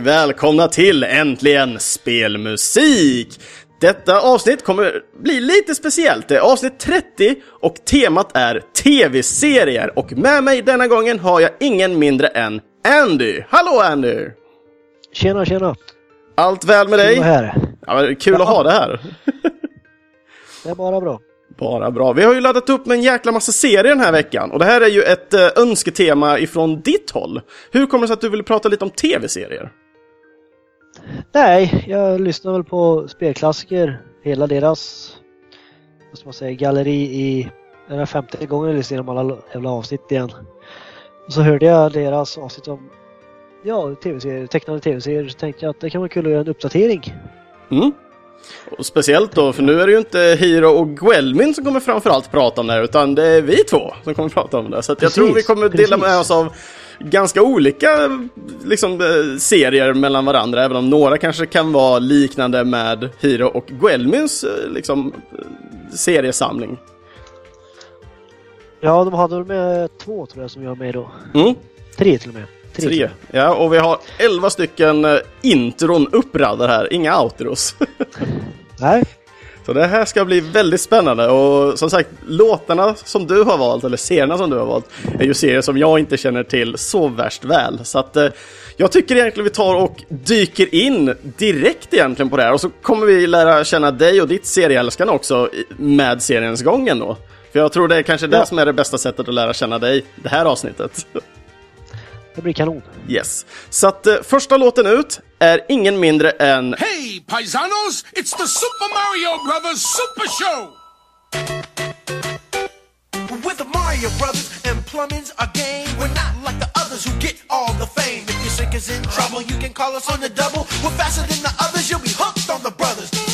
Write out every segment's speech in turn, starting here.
och välkomna till Äntligen Spelmusik! Detta avsnitt kommer bli lite speciellt. Det är avsnitt 30 och temat är TV-serier och med mig denna gången har jag ingen mindre än Andy. Hallå Andy! Tjena, tjena! Allt väl med Kul dig? att vara här. Ja, kul att Ja. ha det här. Det är bara bra. Bara bra. Vi har ju laddat upp med en jäkla massa serier den här veckan och det här är ju ett eh, önsketema ifrån ditt håll. Hur kommer det sig att du vill prata lite om TV-serier? Nej, jag lyssnar väl på spelklassiker. Hela deras, vad ska man säga, galleri i den här femte gången jag lyssnar igenom alla jävla avsnitt igen. Och så hörde jag deras avsnitt om ja, tv-serier, tecknade tv-serier. Så tänkte jag att det kan vara kul att göra en uppdatering. Mm. Och speciellt då, för nu är det ju inte Hiro och Gwelmin som kommer framförallt prata om det här, utan det är vi två som kommer prata om det. Så jag Precis, tror vi kommer dela med precis. oss av ganska olika liksom, eh, serier mellan varandra, även om några kanske kan vara liknande med Hiro och Gwelmins eh, liksom, eh, seriesamling. Ja, de hade väl med två tror jag som jag var med då. Mm. Tre till och med. Tre. Ja, och vi har elva stycken intron uppradade här, inga outros. Nej, Så det här ska bli väldigt spännande och som sagt, låtarna som du har valt, eller serierna som du har valt, är ju serier som jag inte känner till så värst väl. Så att eh, jag tycker egentligen vi tar och dyker in direkt egentligen på det här och så kommer vi lära känna dig och ditt serieälskande också med seriens gången då. För jag tror det är kanske det Ja. som är det bästa sättet att lära känna dig, det här avsnittet. det blir kanon. Yes. Så att eh, första låten ut är ingen mindre än Hey, paisanos, it's the Super Mario Brothers Super Show! We're the Mario Brothers, and plumbing's our game. We're not like the others who get all the fame. If your sink is in trouble, you can call us on the double. We're faster than the others, you'll be hooked on the brothers.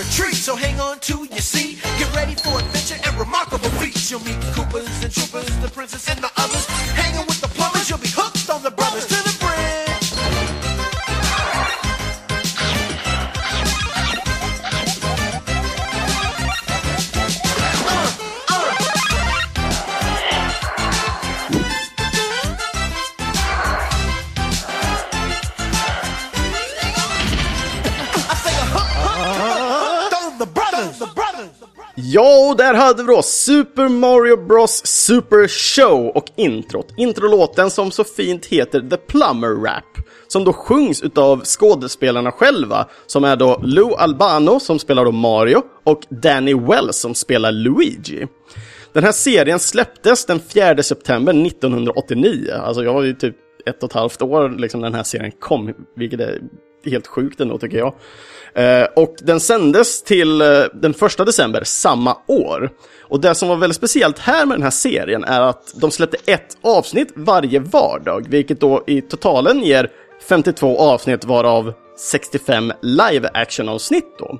A treat, so hang on to your seat. Get ready for adventure and remarkable feats. You'll meet Koopas and Troopers, the princess and the others. Hanging with Ja, och där hade vi då Super Mario Bros Super Show och introt. Introlåten som så fint heter The Plumber Rap. Som då sjungs utav skådespelarna själva, som är då Lou Albano som spelar då Mario och Danny Wells som spelar Luigi. Den här serien släpptes den 4 september 1989. Alltså jag var ju typ ett och ett halvt år liksom den här serien kom, vilket är helt sjukt ändå tycker jag. Eh, och den sändes till eh, den första december samma år. Och det som var väldigt speciellt här med den här serien är att de släppte ett avsnitt varje vardag, vilket då i totalen ger 52 avsnitt varav 65 live action avsnitt då.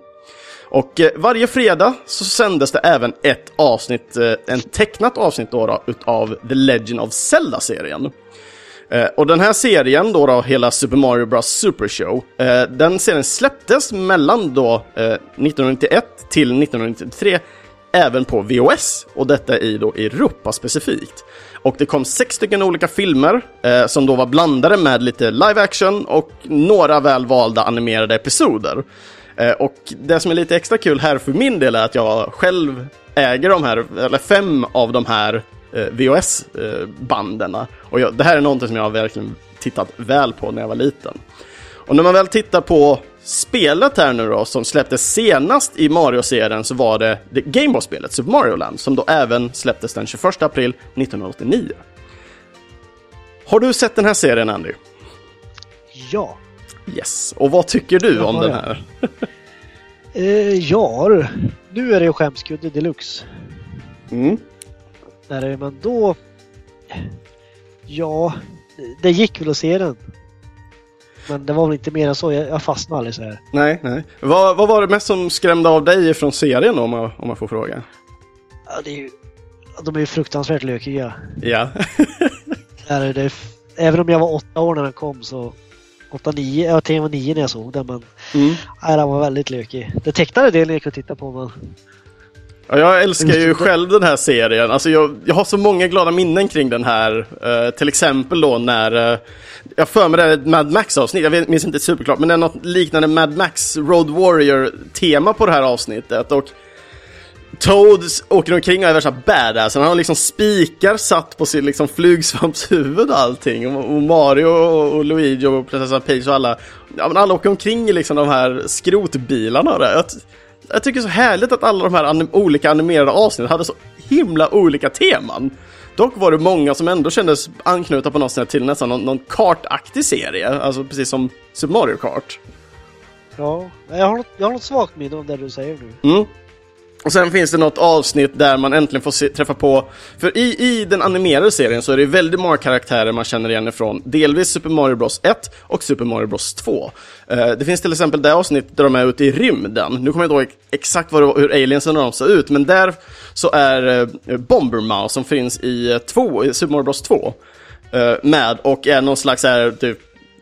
Och eh, varje fredag så sändes det även ett avsnitt, en tecknat avsnitt då, då utav The Legend of Zelda-serien. Eh, och den här serien då, då hela Super Mario Bros Super Show, eh, den serien släpptes mellan då eh, 1991 till 1993 även på VOS och detta i då Europa specifikt. Och det kom sex stycken olika filmer eh, som då var blandade med lite live action och några väl valda animerade episoder. Eh, och det som är lite extra kul här för min del är att jag själv äger de här, eller fem av de här eh, VHS-banden. Och jag, det här är någonting som jag har verkligen tittat väl på när jag var liten. Och när man väl tittar på spelet här nu då, som släpptes senast i Mario-serien så var det det Gameboy-spelet, Super Mario Land, som då även släpptes den 21 april 1989. Har du sett den här serien, Andy? Ja. Yes. Och vad tycker du om den här? Eh, ja, nu är det ju skämskudde deluxe. Mm. Det, men då... Ja, det gick väl att se den. Men det var väl inte mer än så. Jag, jag fastnade aldrig så här. Nej, nej. Vad, vad var det mest som skrämde av dig från serien då, om jag, om jag får fråga? Ja, det är ju, de är ju fruktansvärt lökiga. Ja. Är det, det, även om jag var åtta år när den kom så 8, 9, ja till och med 9 när jag såg den men Mm. nej, den var väldigt lökig. Den tecknade delen gick att titta på men Ja, jag älskar ju själv den här serien. Alltså jag, jag har så många glada minnen kring den här. Eh, till exempel då när... eh, jag för mig det är ett Mad Max-avsnitt, jag minns inte superklart, men det är något liknande Mad Max Road Warrior-tema på det här avsnittet. Och Toad åker omkring och är värsta badass. Han har liksom spikar satt på sin liksom flugsvampshuvud och allting. Och Mario och och Luigi och prinsessan Peach och alla. Ja, men alla åker omkring i liksom de här skrotbilarna. Där. Jag, tycker så härligt att alla de här anim olika animerade avsnitten hade så himla olika teman. Dock var det många som ändå kändes anknutna på något sätt till nästan någon, någon kartaktig serie. Alltså precis som Super Mario Kart. ja, jag har något, jag har något svagt minne av det du säger nu. Mm. Och sen finns det något avsnitt där man äntligen får se, träffa på, för i, i den animerade serien så är det väldigt många karaktärer man känner igen ifrån, delvis Super Mario Bros 1 och Super Mario Bros 2. Uh, eh, det finns till exempel det avsnitt där de är ute i rymden, nu kommer jag inte ihåg exakt vad det, var- hur aliensen och de ser ut, men där så är uh, Bomber Mouse som finns i, eh, två, i Super Mario Bros 2 uh, eh, med och är någon slags här, typ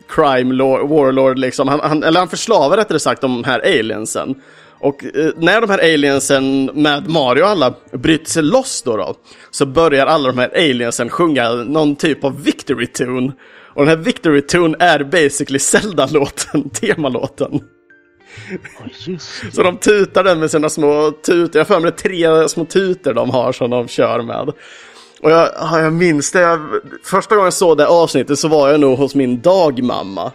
crime lord, warlord liksom. Han, han, eller han förslavar rättare sagt de här aliensen. Och eh, när de här aliensen med Mario och alla bryter sig loss då, då så börjar alla de här aliensen sjunga någon typ av victory tune. Och den här victory tune är basically Zelda-låten, temalåten. Just Så de tutar den med sina små tutor. Jag har för mig tre små tutor de har som de kör med. Och jag, ja, jag minns det. Jag, första gången jag såg det avsnittet så var jag nog hos min dagmamma.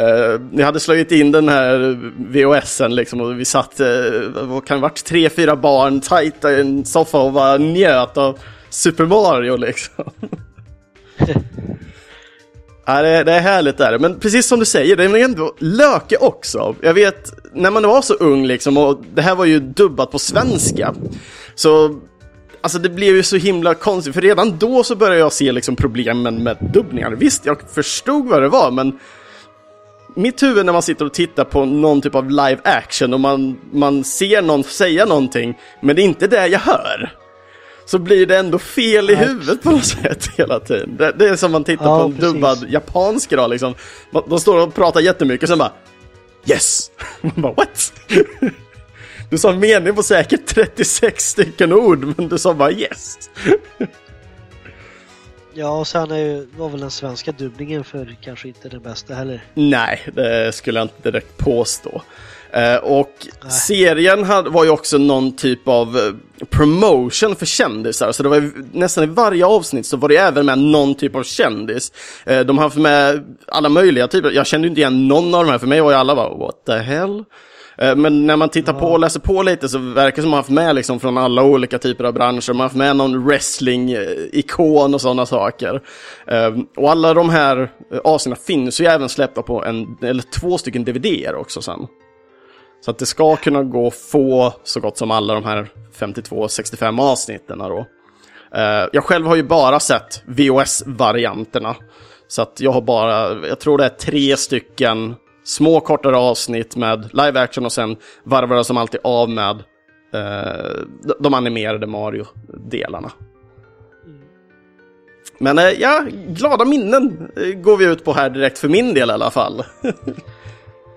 Uh, jag hade slagit in den här VHSen liksom och vi satt, uh, vad kan det varit, tre, fyra barn tajta i en soffa och bara njöt av Super Mario liksom. Ja, det, det är härligt där. Men precis som du säger, det är ändå löke också. Jag vet, när man var så ung liksom, och det här var ju dubbat på svenska. Så, alltså det blev ju så himla konstigt, för redan då så började jag se liksom problemen med dubbningar. Visst, jag förstod vad det var, men mitt huvud när man sitter och tittar på någon typ av live action och man, man ser någon säga någonting, men det är inte det jag hör. Så blir det ändå fel i huvudet på något sätt hela tiden. Det, det är som man tittar Ja, på en precis. dubbad japansk då liksom. De står och pratar jättemycket och sen bara Yes! Man bara what? Du sa en mening på säkert 36 stycken ord, men du sa bara yes. Ja, och sen är ju, var väl den svenska dubbningen för kanske inte den bästa heller. Nej, det skulle jag inte direkt påstå. Eh, och Nej. serien var ju också någon typ av eh, promotion för kändisar. Så det var ju, nästan i varje avsnitt så var det även med någon typ av kändis. Eh, de har haft med alla möjliga typer. Jag kände inte igen någon av de här. För mig var ju alla bara what the hell? Eh, Men när man tittar på och läser på lite så verkar det som att man haft med liksom från alla olika typer av branscher. Man har haft med någon wrestling-ikon och sådana saker. Eh, Och alla de här eh, avsnitten finns ju även släppta på en, eller två stycken DVD-er också sen. Så att det ska kunna gå att få så gott som alla de här 52-65 avsnitten då. Jag själv har ju bara sett VOS-varianterna. Så att jag har bara, jag tror det är tre stycken små kortare avsnitt med live action och sen varvar jag som alltid av med eh, de- de animerade Mario-delarna. Men eh, ja, glada minnen eh, går vi ut på här direkt för min del i alla fall.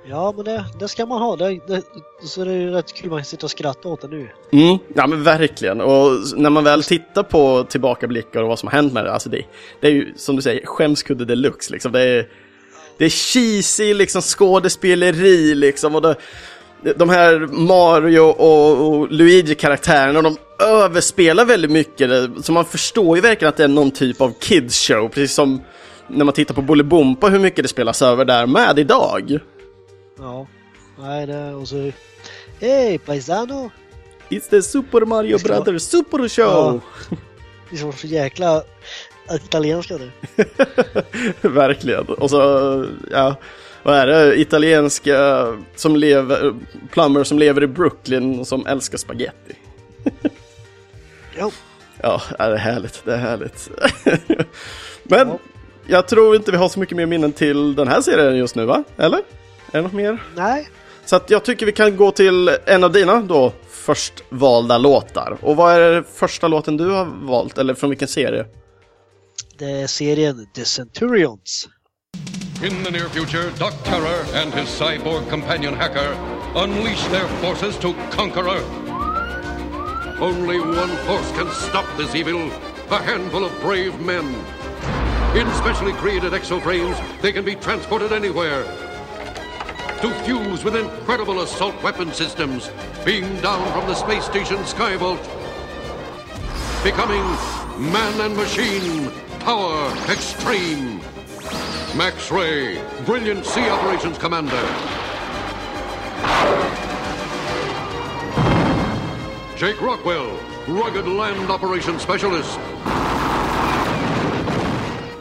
Ja, men det, det ska man ha. Det, det, så det är ju rätt kul man sitta och skratta åt det nu. Mm, ja men verkligen. Och när man väl tittar på tillbakablickar och vad som har hänt med det, alltså det, det är ju som du säger skämskudde deluxe liksom. Det är, det är cheesy liksom skådespeleri liksom. Och det, de här Mario och, och Luigi-karaktärerna, de överspelar väldigt mycket. Så man förstår ju verkligen att det är någon typ av kids show. Precis som när man tittar på Bolibompa, hur mycket det spelas över där med idag. Ja. Nej, det och så... Hej, paisano! It's the Super Mario Brothers Super Show! Ja. Det är så jäkla italienska det. Verkligen. Och så, ja, vad är det? Italienska som lever, plumber som lever i Brooklyn och som älskar spaghetti. Jo. Ja, det är härligt. Det är härligt. Men Ja. jag tror inte vi har så mycket mer minnen till den här serien just nu, va? Eller? Är det något mer? Nej. Så att jag tycker vi kan gå till en av dina då först valda låtar. Och vad är det första låten du har valt? Eller från vilken serie? Serien The Centurions. In the near future, Doc Terror and his cyborg companion hacker unleash their forces to conquer Earth. Only one force can stop this evil a handful of brave men. In specially created exoframes, they can be transported anywhere. To fuse with incredible assault weapon systems beamed down from the space station Skyvault. Becoming man and machine, power extreme. Max Ray, brilliant sea operations commander. Jake Rockwell, rugged land operations specialist.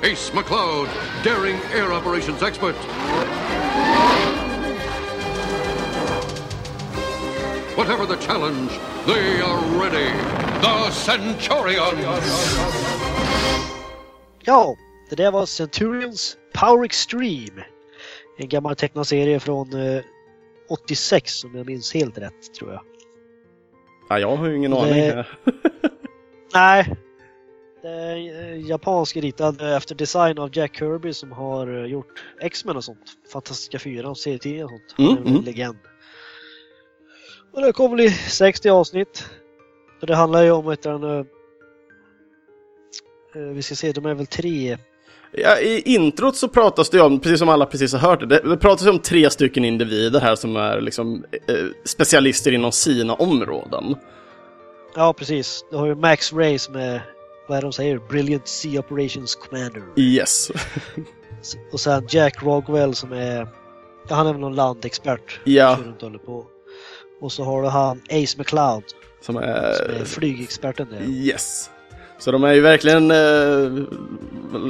Ace McLeod, daring air operations expert. Whatever the challenge, they are ready. The Centurions! Ja, det där var Centurions Power Extreme. En gammal tecknad serie från eh, 86 om jag minns helt rätt tror jag. Ja, jag har ju ingen Det- aning. Nej. Det är eh, japansk ritad eh, efter design av Jack Kirby som har eh, gjort X-Men och sånt. Fantastiska fyran, serietidningar och sånt. Han Mm, är en mm. legend. Och det kommer bli 60 avsnitt. Och det handlar ju om ett en, eh, eh, vi ska se, de är väl tre Ja, I introt så pratas det om, precis som alla precis har hört, det, det pratas om tre stycken individer här som är liksom eh, specialister inom sina områden. Ja, precis. Du har ju Max Ray som är, vad är det de säger? Brilliant Sea Operations Commander. Yes. Och sen Jack Rogwell som är, ja, han är väl någon landexpert. Ja. Runt på. Och så har du han Ace McLeod Som är... som är flygexperten där. Yes. Så de är ju verkligen eh,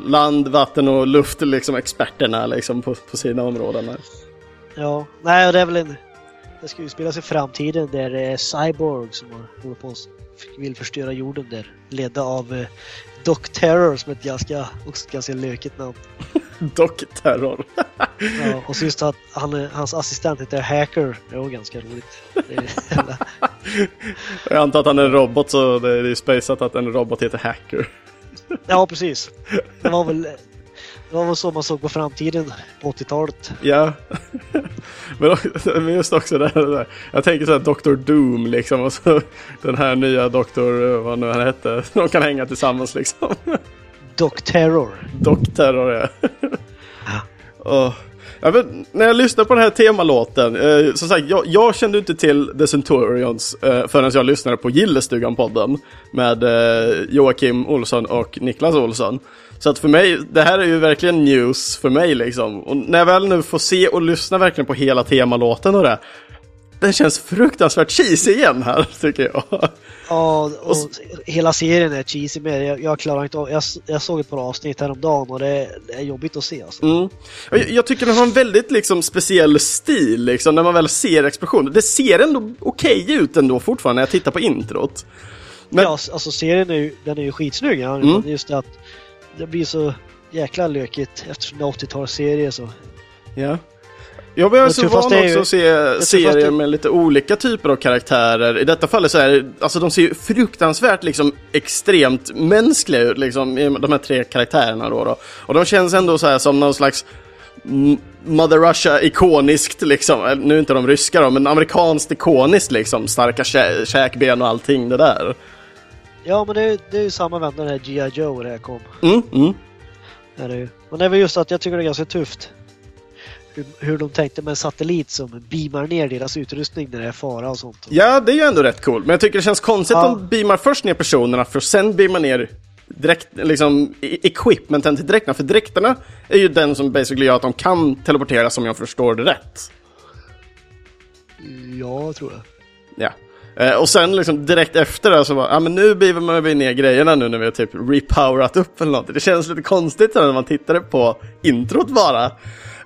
land, vatten och luft liksom experterna liksom på, på sina områden. Här. Ja, nej och det är väl en, det ska ju spelas i framtiden där det är Cyborg som håller på och vill förstöra jorden där. Ledda av eh, Doc Terror som är ett ganska, också ett ganska lökigt namn. Dock terror. Ja, och så just att han, hans assistent heter Hacker. Det var ganska roligt. Jag antar att han är en robot så det är ju spejsat att en robot heter Hacker. Ja, precis. Det var väl det var så man såg på framtiden på 80-talet. Ja. men, just också det här. Jag tänker så här Dr. Doom liksom och så den här nya Dr. vad nu han hette. De kan hänga tillsammans liksom. Doc Terror. Doc Terror ja. Oh. ja men, när jag lyssnade på den här temalåten, eh, som sagt, jag, jag kände inte till The Centurions eh, förrän jag lyssnade på Gillestugan-podden med eh, Joakim Olsson och Niklas Olsson. Så att för mig, det här är ju verkligen news för mig liksom. Och när jag väl nu får se och lyssna verkligen på hela temalåten och det, den känns fruktansvärt cheesy igen här, tycker jag. Ja, och hela serien är cheesy med. Jag, jag klarar inte av, jag, jag såg ett par avsnitt häromdagen och det, det är jobbigt att se alltså. Mm. Jag, jag tycker den har en väldigt liksom, speciell stil liksom, när man väl ser explosioner. Det ser ändå okej ut ändå fortfarande när jag tittar på introt. Men- Ja, alltså serien är ju, den är ju skitsnygg. Ja. Mm. Just det att det blir så jäkla lökigt eftersom det är 80-talsserie så. Ja. Jag blir Det så van är ju- också att se serier med lite olika typer av karaktärer. I detta fallet så är det, alltså de ser ju fruktansvärt liksom extremt mänskliga ut liksom, de här tre karaktärerna då. då. Och de känns ändå så här som någon slags Mother Russia ikoniskt liksom, nu är inte de ryska då, men amerikanskt ikoniskt liksom, starka kä käkben och allting det där. Ja, men det är, det är ju samma vända när G.I. Joe det här kom. Mm, mm. Är det ju. Men det är väl just att jag tycker det är ganska tufft. Hur, hur de tänkte med en satellit som beamar ner deras utrustning när det är fara och sånt. Ja, det är ju ändå rätt coolt. Men jag tycker det känns konstigt Ja. att de beamar först ner personerna för att sen beama ner direkt, liksom, e- equipmenten till dräkterna. För dräkterna är ju den som basically gör att de kan teleportera som jag förstår det rätt. Ja, tror jag. Ja. Eh, och sen liksom direkt efter det så bara, ja men nu beamar vi ner grejerna nu när vi har typ repowerat upp eller något. Det känns lite konstigt när man tittade på introt bara.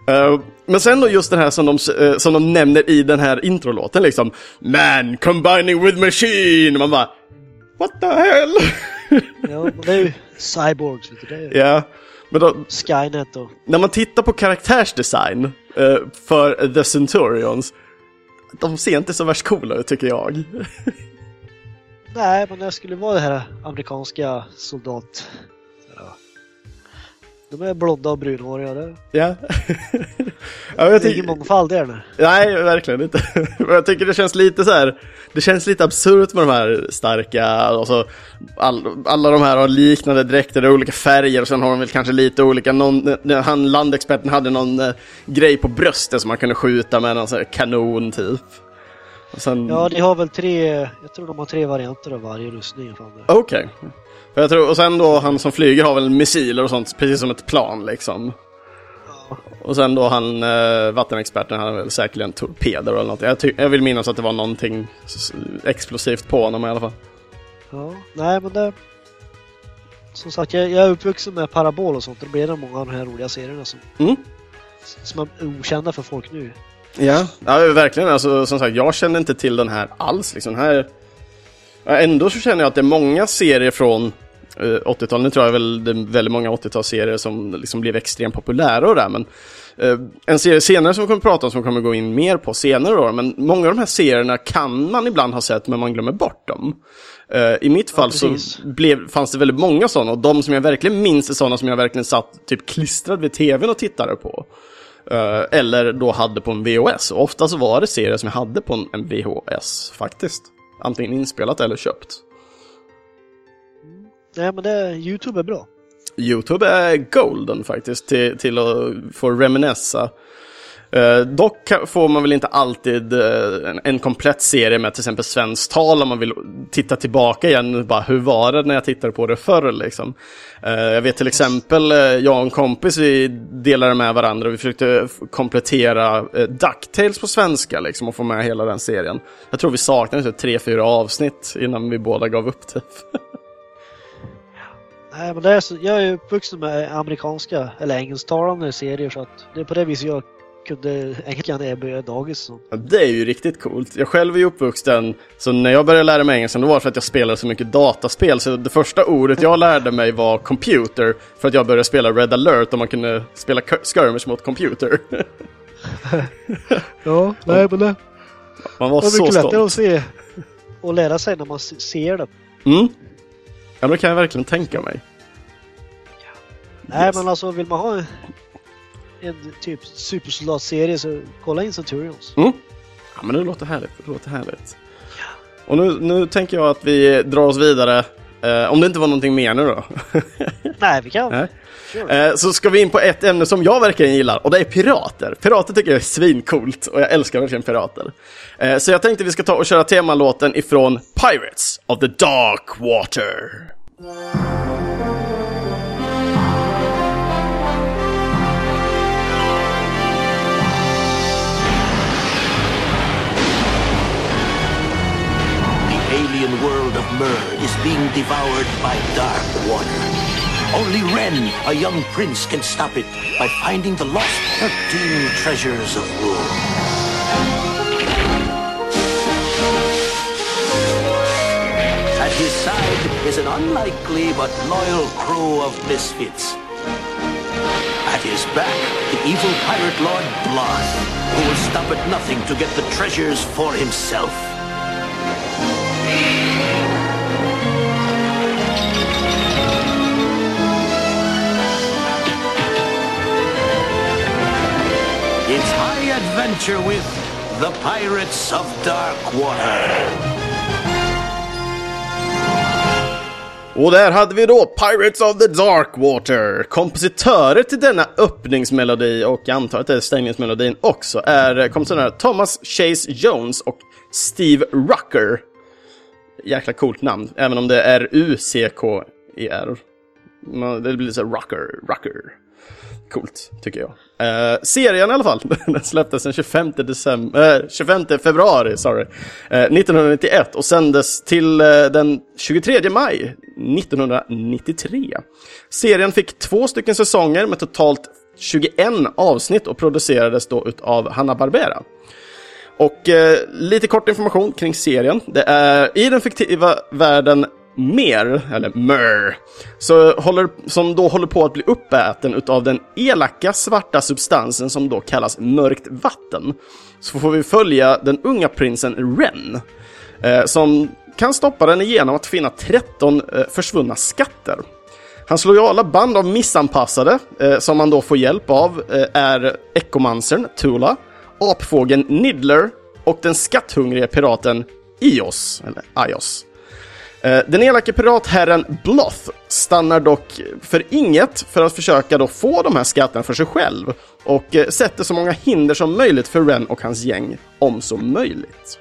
Eh, men sen då just den här som de, eh, som de nämner i den här introlåten liksom. Man combining with machine! Man bara, what the hell? Ja, det är ju Cyborgs. Det är ja, men då, Skynet och... när man tittar på karaktärsdesign eh, för The Centurions, de ser inte så värst coola ut tycker jag. Nej, men det skulle vara det här amerikanska soldat... De är blonda och brunhåriga. Det Ja. ja jag det är ingen mångfald där nu. nej, verkligen inte. Men jag tycker det känns lite så här. Det känns lite absurt med de här starka, och så all, alla de här har liknande dräkter, det är olika färger och sen har de väl kanske lite olika, någon, han landexperten hade någon eh, grej på bröstet som man kunde skjuta med en sån kanon typ. Sen, Ja, de har väl tre, jag tror de har tre varianter av varje rustning. Fan det. För Jag tror, och sen då han som flyger har väl missiler och sånt, precis som ett plan liksom. Och sen då han, eh, vattenexperten, han har väl säkerligen torpeder eller något. Jag, jag vill minnas att det var någonting explosivt på honom i alla fall. Ja, nej men det... Som sagt, jag, jag är uppvuxen med Parabol och sånt. Det blir det många av de här roliga serierna som, Mm. som är okända för folk nu. Ja, ja verkligen. Alltså, som sagt, jag kände inte till den här alls. Liksom. Den här... Ändå så känner jag att det är många serier från eh, 80-talet. Nu tror jag väl det är väldigt många 80-talsserier som liksom blev extremt populära och där. Men eh, en serie senare som vi kommer att prata om, som vi kommer gå in mer på senare då. Men många av de här serierna kan man ibland ha sett, men man glömmer bort dem. Eh, I mitt fall så precis. blev, fanns det väldigt många sådana och de som jag verkligen minns är sådana som jag verkligen satt typ klistrad vid tvn och tittade på. Eh, eller då hade på en VHS. Och ofta så var det serier som jag hade på en VHS faktiskt. Antingen inspelat eller köpt. Nej men det, Youtube är bra. Youtube är golden faktiskt till, till att få reminessa. Eh, dock får man väl inte alltid eh, en, en komplett serie med till exempel svenskt tal om man vill titta tillbaka igen. Bara, hur var det när jag tittade på det förr liksom? Eh, jag vet till exempel, eh, jag och en kompis vi delade med varandra vi försökte komplettera eh, DuckTales på svenska liksom och få med hela den serien. Jag tror vi saknade typ tre, fyra avsnitt innan vi båda gav upp typ. Nej men det är så, jag är uppvuxen med amerikanska eller engelsktalande serier så att det är på det viset jag kunde engelska när jag började dagis. Så. Ja, det är ju riktigt coolt. Jag själv är ju uppvuxen, så när jag började lära mig engelska, då var det för att jag spelade så mycket dataspel. Så det första ordet jag lärde mig var computer, för att jag började spela Red alert och man kunde spela skirmish mot computer. Ja, nej men det Man var Det är så mycket lättare att stolt. se och lära sig när man se- ser det. Mm. Ja, det kan jag verkligen tänka mig. Nej Yes. men alltså vill man ha en, en typ supersoldatserie så kolla in Centurions. Mm. Ja, men det låter härligt. Det låter härligt. Och nu, nu tänker jag att vi drar oss vidare. Eh, om det inte var någonting mer nu då. Nej vi kan. Sure. Eh, Så ska vi in på ett ämne som jag verkligen gillar och det är pirater. Pirater tycker jag är svincoolt och jag älskar verkligen pirater. Eh, Så jag tänkte vi ska ta och köra temalåten ifrån Pirates of the Dark Water. Mur is being devoured by dark water. Only Ren, a young prince, can stop it by finding the lost 13 treasures of rule. At his side is an unlikely but loyal crew of misfits. At his back, the evil pirate lord Blood, who will stop at nothing to get the treasures for himself. It's high adventure with the Pirates of Dark Water. Och där hade vi då Pirates of the Dark Water. Kompositörer till denna öppningsmelodi och jag antar att det är stängningsmelodin också är kompositörer Thomas Chase Jones och Steve Rucker. Jäkla coolt namn, även om det är U-C-K-E-R. Det blir lite såhär rocker, rocker. Coolt, tycker jag. Eh, serien i alla fall, den släpptes den 25, december, eh, 25 februari sorry, eh, 1991 och sändes till eh, den 23 maj 1993. Serien fick två stycken säsonger med totalt 21 avsnitt och producerades då utav Hanna-Barbera. Och eh, lite kort information kring serien. Det är i den fiktiva världen Mer, eller Mer, så håller, som då håller på att bli uppäten utav den elaka svarta substansen som då kallas mörkt vatten. Så får vi följa den unga prinsen Ren, eh, som kan stoppa den genom att finna 13 eh, försvunna skatter. Hans lojala band av missanpassade, eh, som han då får hjälp av, eh, är Ekomansern Tula, apfågeln Nidler, och den skatthungriga piraten Ios, eller Ios. Eh, den elake piratherren Bloth stannar dock för inget för att försöka då få de här skatterna för sig själv och eh, sätter så många hinder som möjligt för Ren och hans gäng, om så möjligt.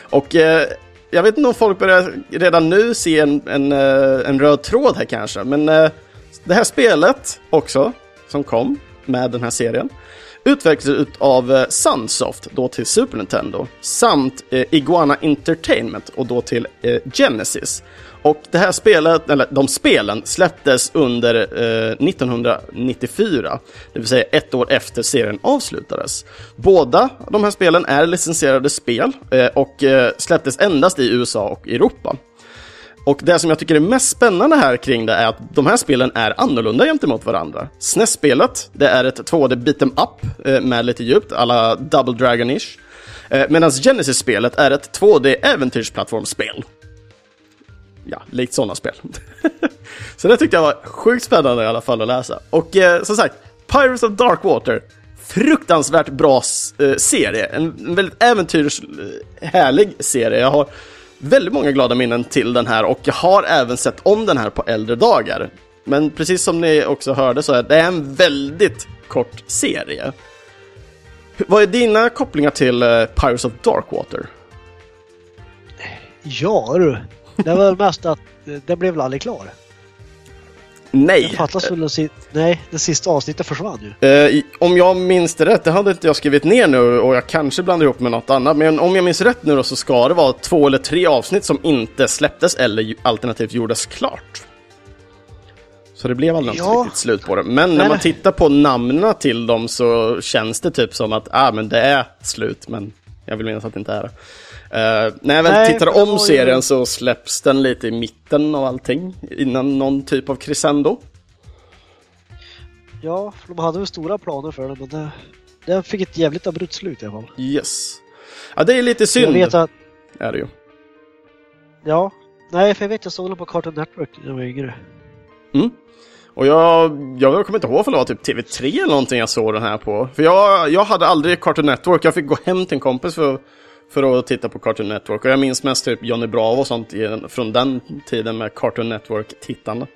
Och eh, jag vet inte om folk börjar redan nu se en, en, en röd tråd här kanske, men det här spelet också, som kom med den här serien, utvecklades av eh, Sunsoft, då till Super Nintendo, samt eh, Iguana Entertainment, och då till eh, Genesis. Och det här spelet, eller de spelen, släpptes under eh, 1994, det vill säga ett år efter serien avslutades. Båda de här spelen är licensierade spel eh, och eh, släpptes endast i USA och Europa. Och det som jag tycker är mest spännande här kring det är att de här spelen är annorlunda gentemot varandra. SNES-spelet, det är ett 2D beat'em up eh, med lite djupt, alla Double Dragon-ish. Eh, medan Genesis-spelet är ett 2D äventyrsplattformsspel. Ja, likt sådana spel. Så det tyckte jag var sjukt spännande i alla fall att läsa. Och eh, som sagt, Pirates of Darkwater, fruktansvärt bra eh, serie. En, en väldigt äventyrshärlig serie. Jag har väldigt många glada minnen till den här och jag har även sett om den här på äldre dagar. Men precis som ni också hörde så är det en väldigt kort serie. Vad är dina kopplingar till eh, Pirates of Darkwater? Ja du. Det var väl mest att eh, den blev väl aldrig klar. Nej! Fattas väl den si- Nej, det sista avsnittet försvann ju. Eh, om jag minns det rätt, det hade inte jag skrivit ner nu och jag kanske blandar ihop med något annat, men om jag minns rätt nu då så ska det vara två eller tre avsnitt som inte släpptes eller alternativt gjordes klart. Så det blev aldrig Ja. riktigt slut på det. Men när man tittar på namnen till dem så känns det typ som att, ah men det är slut, men jag vill minnas att det inte är det. Eh, när jag väl Nej, tittar om serien så släpps den lite i mitten av allting, innan någon typ av crescendo. Ja, för de hade väl stora planer för den men det, den fick ett jävligt abrupt slut i alla fall. Yes. Ja, det är lite Jag synd, vet att, är det ju. ja. Nej, för jag vet jag såg den på Cartoon Network när jag var yngre. Mm. Och jag, jag kommer inte ihåg för det var typ TV3 eller någonting jag såg den här på. För jag, jag hade aldrig Cartoon Network, jag fick gå hem till en kompis för, för att titta på Cartoon Network. Och jag minns mest typ Johnny Bravo och sånt från den tiden med Cartoon Network-tittande.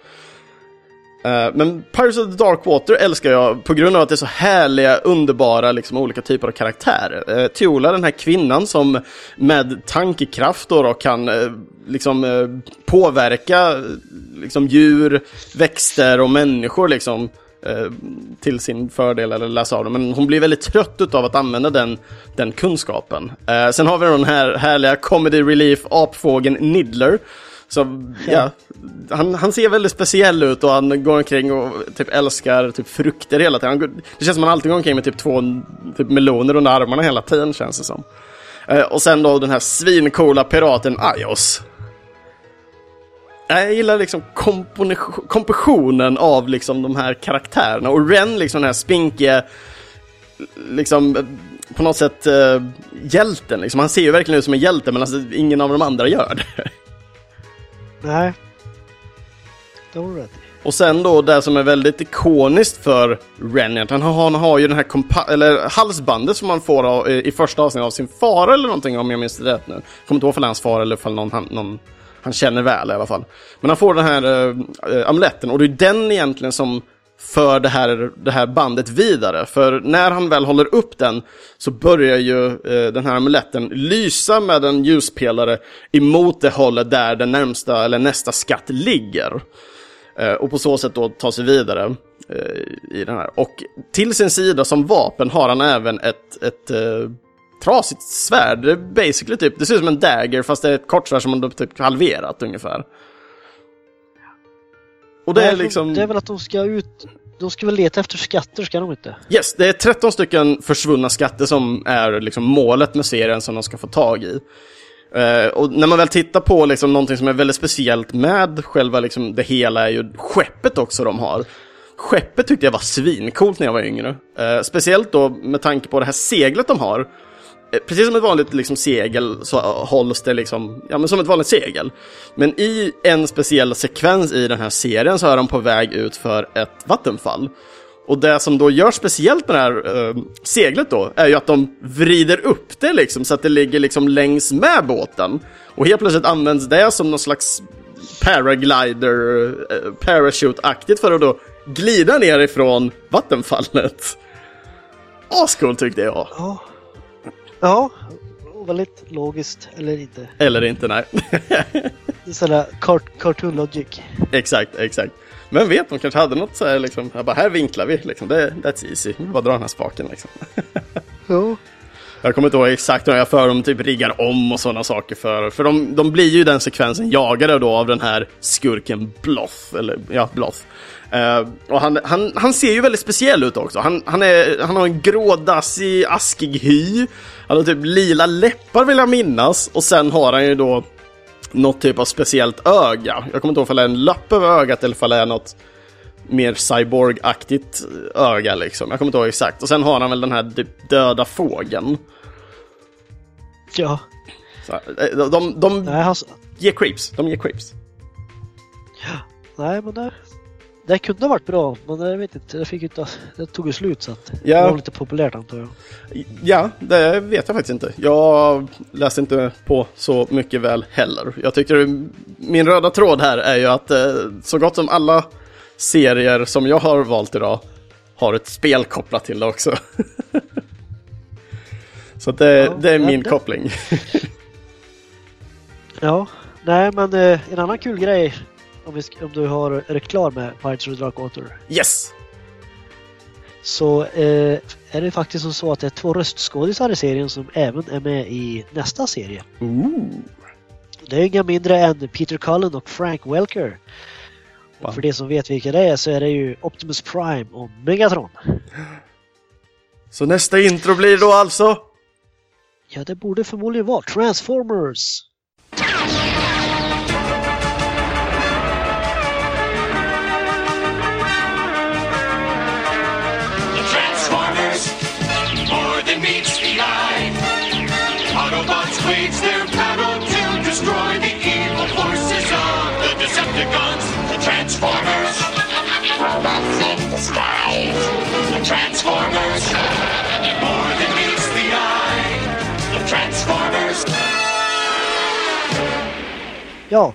Eh, men Pirates of the Darkwater älskar jag på grund av att det är så härliga, underbara, liksom olika typer av karaktärer. Eh, Tiola, den här kvinnan som med tankekraft då, då kan eh, liksom påverka liksom djur, växter och människor liksom eh, till sin fördel eller läsa av dem. Men hon blir väldigt trött utav att använda den, den kunskapen. Eh, sen har vi den här härliga comedy relief apfågeln Niddler. Så, ja, han, han ser väldigt speciell ut och han går omkring och typ älskar typ frukter hela tiden. Han, det känns som han alltid går omkring med typ två typ meloner under armarna hela tiden känns det som. Eh, och sen då den här svincoola piraten Ajos. Jag gillar liksom kompositionen av liksom de här karaktärerna och Ren liksom den här spinkiga liksom eh, på något sätt uh, hjälten liksom. Han ser ju verkligen ut som en hjälte men alltså, ingen av de andra gör det. Nej. Det har rätt. Och sen då det som är väldigt ikoniskt för Rennet, han har, han har ju den här kompa- eller halsbandet som man får av, i första avsnittet av sin far eller någonting om jag minns det rätt nu. Jag kommer inte ihåg för hans far eller för någon, någon han känner väl i alla fall. Men han får den här äh, amuletten och det är den egentligen som för det här, det här bandet vidare. För när han väl håller upp den så börjar ju eh, den här amuletten lysa med en ljuspelare emot det hållet där den närmsta eller nästa skatt ligger. Eh, och på så sätt då ta sig vidare eh, i den här. Och till sin sida som vapen har han även ett, ett eh, trasigt svärd. Det basically typ, det ser ut som en dagger fast det är ett kortsvärd som man då typ halverat ungefär. Och det är liksom... Det är väl att de ska ut... De ska väl leta efter skatter, ska de inte? Yes, det är 13 stycken försvunna skatter som är liksom målet med serien som de ska få tag i. Eh, och när man väl tittar på liksom någonting som är väldigt speciellt med själva liksom det hela är ju skeppet också de har. Skeppet tyckte jag var svincoolt när jag var yngre. Eh, speciellt då med tanke på det här seglet de har. Eh, precis som ett vanligt liksom, segel så eh, hålls det liksom, ja men som ett vanligt segel. Men i en speciell sekvens i den här serien så är de på väg ut för ett vattenfall. Och det som då gör speciellt med det här eh, seglet då är ju att de vrider upp det liksom så att det ligger liksom längs med båten. Och helt plötsligt används det som någon slags paraglider, eh, parachute-aktigt för att då glida ner ifrån vattenfallet. Ascoolt tyckte jag. Ja. Ja, väldigt logiskt, eller inte. Eller inte, nej. Sådär cart cartoon logic. exakt, exakt. Men vet, de kanske hade något så här liksom, jag bara, här vinklar vi liksom, det, that's easy. Bara drar den här spaken liksom. Ja. Jag kommer inte ihåg exakt hur jag för dem typ riggar om och sådana saker för. För de, de blir ju den sekvensen jagade då av den här skurken Bloth. Eller ja, Bloth. Uh, och han, han, han ser ju väldigt speciell ut också. Han, han, är, han har en grådassig, askig hy. Han har typ lila läppar vill jag minnas. Och sen har han ju då något typ av speciellt öga. Jag kommer inte ihåg om det är en lapp över ögat eller om det är något mer cyborg-aktigt öga liksom. Jag kommer inte ihåg exakt. Och sen har han väl den här typ döda fågeln. Ja. Så, eh, de, de, de Nej, han, ger creeps. De ger creeps. nej men det, det kunde ha varit bra, men jag vet inte. Det, fick inte, det tog ju slut så att Ja. det var lite populärt antar jag. Ja, det vet jag faktiskt inte. Jag läste inte på så mycket väl heller. Jag tycker min röda tråd här är ju att eh, så gott som alla serier som jag har valt idag har ett spel kopplat till det också. så det, Ja, det är min det- koppling. Ja, nej men eh, en annan kul grej om, vi, om du har, är du klar med Pirates of the Dark Water? yes! Så eh, är det faktiskt som så att det är två röstskådisar i serien som även är med i nästa serie. Ooh. Det är inga mindre än Peter Cullen och Frank Welker. Wow. för de som vet vilka det är så är det ju Optimus Prime och Megatron. Så nästa intro blir då alltså? Ja, det borde förmodligen vara Transformers. Transformers, more than meets the eye. Autobots wage their Transformers, more than meets the eye. The Transformers. Ja,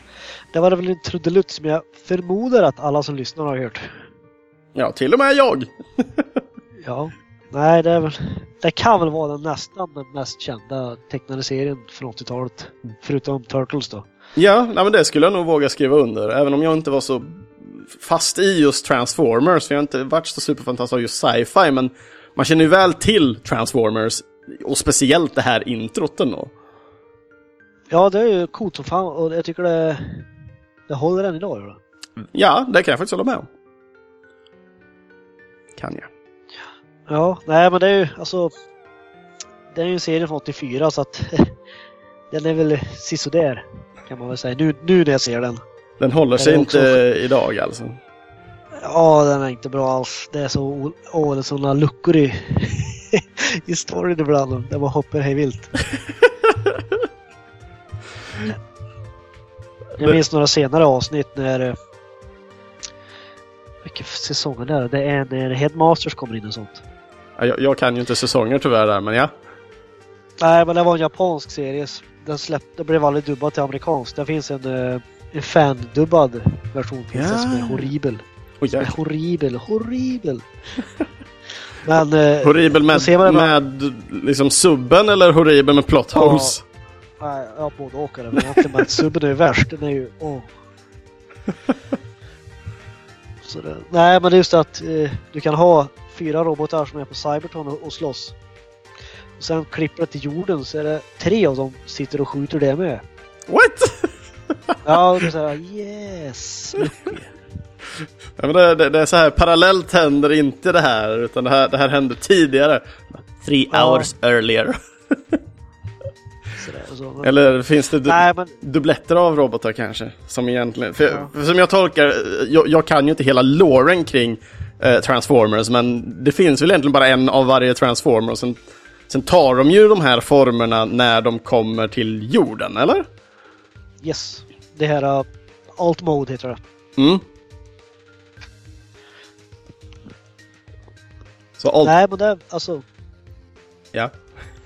det var väl en trudelutt som jag förmodar att alla som lyssnar har hört. Ja, till och med jag. Ja, nej det är väl... Det kan väl vara den nästan den mest kända tecknade serien från 80-talet. Förutom Turtles då. Ja, nej, men det skulle jag nog våga skriva under. Även om jag inte var så fast i just Transformers. Jag har inte varit så superfantastisk av just sci-fi. Men man känner ju väl till Transformers. Och speciellt det här introt då. Ja, det är ju coolt som fan och jag tycker det, det håller än idag. Det. Ja, det kan jag faktiskt hålla med om. Kan jag. Ja, nej men det är ju alltså... Det är ju en serie från 84 så att den är väl sisådär kan man väl säga. Nu, nu när jag ser den. Den håller sig det är inte också- idag alltså. Ja, den är inte bra alls. Det är så åh, det är sådana luckor i, i storyn ibland. Där man hoppar hej vilt. Jag minns några senare avsnitt när... eh, Vilken säsong är det? Det är när Headmasters kommer in och sånt. Ja, Jag, jag kan ju inte säsonger tyvärr där, men ja. Nej, men det var en japansk serie. Den släppte, det blev aldrig dubbad till amerikansk. Det finns en, eh, en fan-dubbad version finns det som är Ja. horribel. Oj, Som är ja. horribel, horribel. men... eh, Horribel med, ser man det bara- med liksom subben eller horribel med plot Ja. holes? Nej, ja, både och. Men egentligen subben är ju värst. Den är ju... Så det, nej, men det är just att eh, du kan ha fyra robotar som är på Cybertron och, och slåss. Och sen klipper det till jorden så är det tre av dem sitter och skjuter det med. What? Ja, och såhär yes! Ja, men det, det, det är så här, parallellt händer inte det här, utan det här, det här hände tidigare. Three Ja. hours earlier. Så. Eller finns det du, Nej, men dubbletter av robotar kanske? Som egentligen, för, Ja. för som jag tolkar, jag, jag kan ju inte hela loren kring eh, Transformers, men det finns väl egentligen bara en av varje Transformer och sen Sen tar de ju de här formerna när de kommer till jorden, eller? Yes. Det här uh, Alt Mode heter det. Mm. Så alt... Nej, men det, alltså, Ja.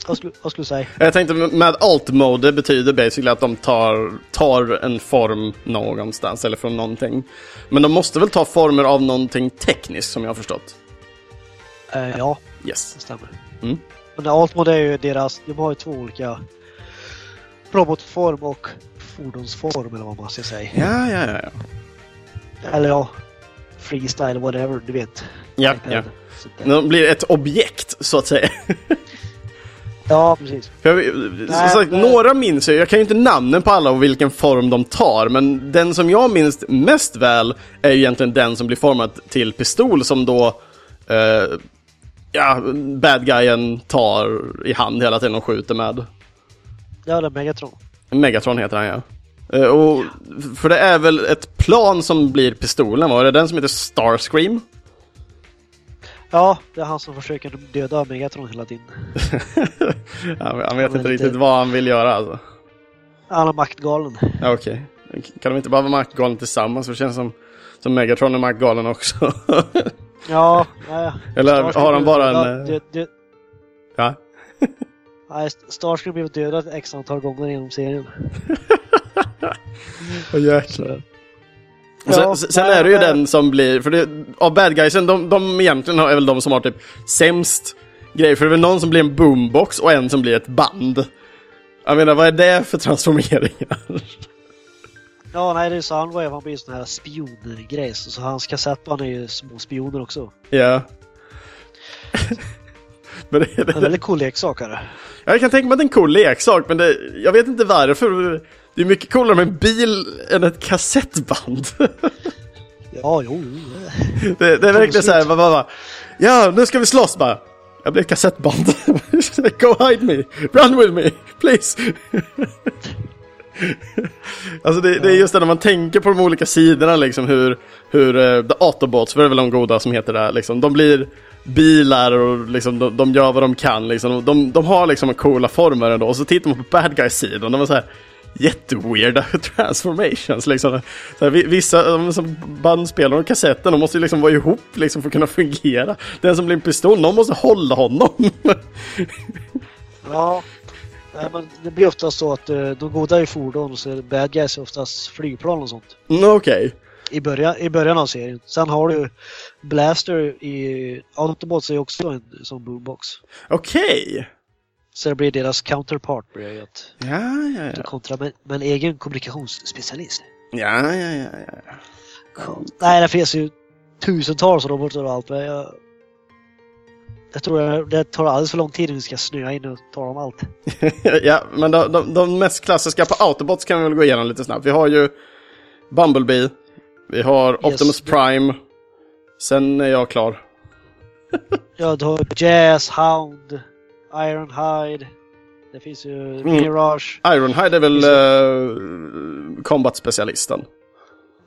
vad skulle, vad skulle du säga? Jag tänkte med alt mode det betyder basically att de tar, tar en form någonstans eller från någonting. Men de måste väl ta former av någonting tekniskt som jag har förstått? Eh, ja, Yes. det stämmer. Mm. Men Alt Mode är ju deras, de har ju två olika robotform och fordonsform eller vad man ska säga. Ja, ja, ja. ja. Eller ja, freestyle whatever, du vet. Ja, ja. de blir ett objekt, så att säga. Ja, precis. Jag, som sagt, nej. några minns jag. Jag kan ju inte namnen på alla och vilken form de tar, men den som jag minns mest väl är ju egentligen den som blir formad till pistol som då eh, ja, bad guyen tar i hand hela tiden och skjuter med. Ja, det är Megatron. Megatron heter han ja. Eh, och, för det är väl ett plan som blir pistolen, var det den som heter Starscream? Ja, det är han som försöker döda Megatron hela tiden. Han vet men inte riktigt vad han vill göra alltså. Han är maktgalen. Ja, okej. Kan de inte bara vara maktgalen tillsammans? För det känns som, som Megatron är maktgalen också. Ja, nej. Eller Starscream har han bara en, dödad- eh, dö- dö- ja. Nej, Starscream blev dödad x antal gånger genom serien. Åh jäklar. Ja, sen, sen nej, är det ju nej. den som blir, för det, av bad guysen, de, de egentligen är väl de som har typ sämst grejer. För det är väl någon som blir en boombox och en som blir ett band. Jag menar, vad är det för transformeringar? Ja, nej, det är Soundwave. Han blir en sån här spiongrej. Så så hans kassettband är ju små spioner också. Ja. men det, En det, väldigt cool leksak är det. jag kan tänka mig att det är en cool leksak, men det, jag vet inte varför. Det är mycket coolare med en bil än ett kassettband. Ja, jo. jo. Det, det är verkligen så här, bara, bara, ja nu ska vi slåss bara. Jag blir ett kassettband. Go hide me, run with me, please. alltså det, det är just det när man tänker på de olika sidorna liksom hur, hur uh, The Autobots, för det är väl de goda som heter det, liksom, de blir bilar och liksom, de, de gör vad de kan. Liksom. De, de har liksom coola former ändå. Och så tittar man på bad guys-sidan, de var så här jätteweirda transformations. Liksom. Så här, vi- vissa som bandspelare och kassetten, de måste ju liksom vara ihop liksom, för att kunna fungera. Den som blir en pistol, någon måste hålla honom. Ja. Nej, men det blir oftast så att eh, de goda är fordon så är bad guys är oftast flygplan och sånt. mm, Okej. I början, I början av serien. Sen har du Blaster i Autobots är också en sån boombox. Okej. Så det blir deras counterpart blir ju att Ja, ja, ja. kontra med, med en egen kommunikationsspecialist. Ja, ja, ja, ja. Nej, det finns ju tusentals robotar och allt men jag, jag tror det- det tar alldeles för lång tid om vi ska snöa in och ta om allt. ja, men de, de, de mest klassiska på Autobots kan vi väl gå igenom lite snabbt. Vi har ju Bumblebee, vi har Yes. Optimus Prime, sen är jag klar. Ja, du har Jazz, Hound, Ironhide. Det finns ju Mirage. Ironhide är väl Just uh, combat-specialisten.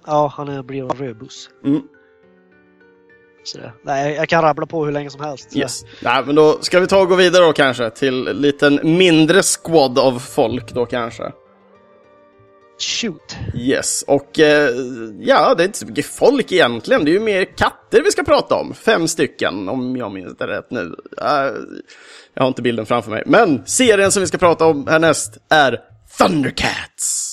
Ja, han är, blir en rödbuss. Mm. Nej, jag kan rabbla på hur länge som helst. Så- Yes. Nej, men då ska vi ta och gå vidare då kanske till en liten mindre squad av folk då kanske. Shoot! Yes, och eh, ja, det är inte så mycket folk egentligen. Det är ju mer katter vi ska prata om. Fem stycken, om jag minns det rätt nu. Uh, jag har inte bilden framför mig. Men serien som vi ska prata om härnäst är Thundercats.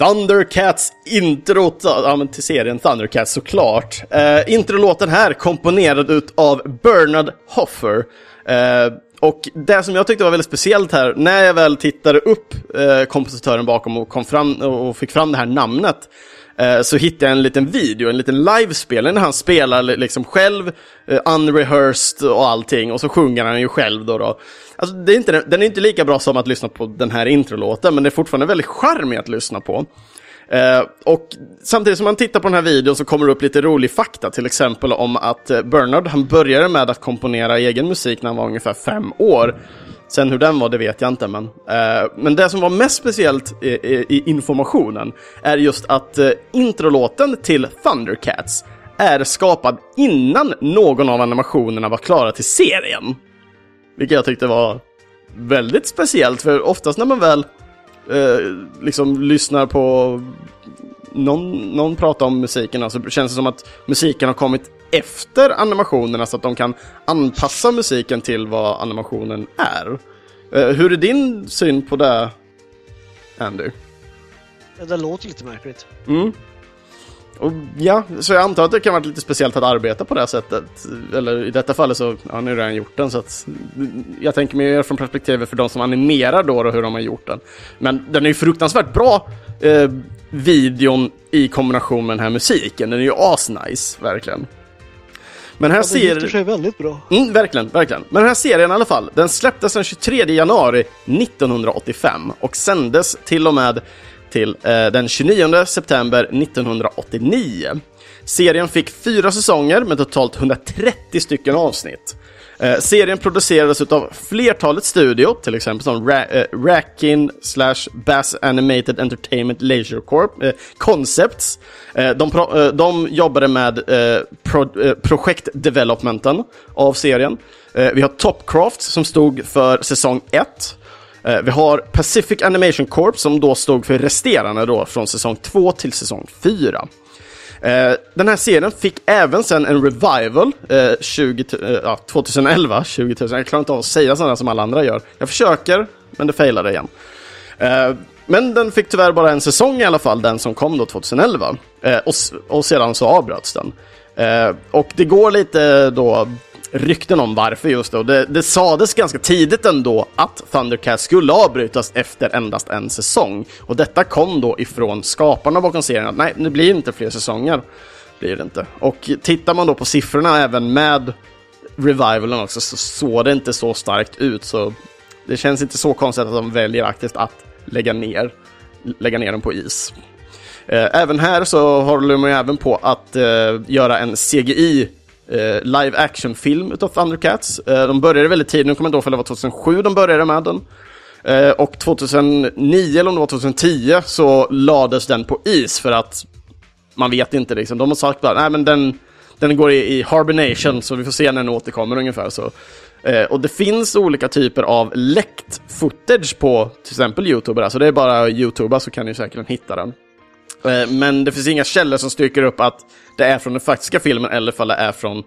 Thundercats introt, ja men till serien Thundercats såklart. Eh, introlåten här komponerad utav Bernard Hoffer. Eh, och det som jag tyckte var väldigt speciellt här, när jag väl tittade upp eh, kompositören bakom och, kom fram, och fick fram det här namnet, Eh, så hittade jag en liten video, en liten livespelning när han spelar liksom själv, eh, unrehearsed och allting, och så sjunger han ju själv då. då. Alltså, det är inte, den är inte lika bra som att lyssna på den här introlåten, men det är fortfarande väldigt charmig att lyssna på. Eh, och samtidigt som man tittar på den här videon så kommer det upp lite rolig fakta, till exempel om att eh, Bernard, han började med att komponera egen musik när han var ungefär fem år. Sen hur den var, det vet jag inte, men, eh, men det som var mest speciellt i, i, i informationen är just att eh, introlåten till Thundercats är skapad innan någon av animationerna var klara till serien. Vilket jag tyckte var väldigt speciellt, för oftast när man väl eh, liksom lyssnar på någon, någon prata om musiken, så känns det som att musiken har kommit efter animationerna så att de kan anpassa musiken till vad animationen är. Eh, hur är din syn på det, Andy? Ja, det låter lite märkligt. Mm. Och ja, så jag antar att det kan vara lite speciellt att arbeta på det här sättet. Eller i detta fallet så har ja, ni redan gjort den. Så att, jag tänker mer från perspektivet för de som animerar då och hur de har gjort den. Men den är ju fruktansvärt bra, eh, videon i kombination med den här musiken. Den är ju asnice, verkligen. Men här Ja, det gifter ser... sig väldigt bra. Mm, verkligen, verkligen. Men den här serien i alla fall, den släpptes den 23 januari 1985 och sändes till och med till eh, den 29 september 1989. Serien fick fyra säsonger med totalt 130 stycken avsnitt. Eh, serien producerades av flertalet studio, till exempel som Ra eh, Rackin slash Bass Animated Entertainment Leisure Corp, eh, Concepts. Eh, de, pro eh, de jobbade med eh, pro eh, projektdevelopmenten av serien. Eh, vi har Topcraft som stod för säsong 1. Eh, Vi har Pacific Animation Corp som då stod för resterande då från säsong 2 till säsong 4. Eh, den här serien fick även sen en revival eh, 20, eh, ja, 2011, 20 000. Jag klarar inte av att säga sådana som alla andra gör. Jag försöker, men det failade igen. Eh, Men den fick tyvärr bara en säsong i alla fall, den som kom då 2011. Eh, Och, och sedan så avbröts den. Eh, Och det går lite då rykten om varför just då. Det, det sades ganska tidigt ändå att Thundercats skulle avbrytas efter endast en säsong. Och detta kom då ifrån skaparna bakom serien att nej, det blir inte fler säsonger. Blir det inte. Och tittar man då på siffrorna även med revivalen också så såg det inte så starkt ut. Så det känns inte så konstigt att de väljer aktivt att lägga ner, lägga ner den på is. Eh, även här så håller man ju även på att eh, göra en CGI eh, live action-film utav Thundercats. Eh, de började väldigt tidigt, nu kommer jag inte ihåg om det var 2007 de började med den. Eh, och 2009 eller om det var 2010 så lades den på is för att man vet inte liksom. De har sagt bara, nej men den, den går i, i harbination så vi får se när den återkommer ungefär så. Eh, och det finns olika typer av läckt footage på till exempel Youtube. Alltså det är bara att Youtuba så kan ni säkert hitta den. Eh, men det finns inga källor som styrker upp att det är från den faktiska filmen eller ifall det är från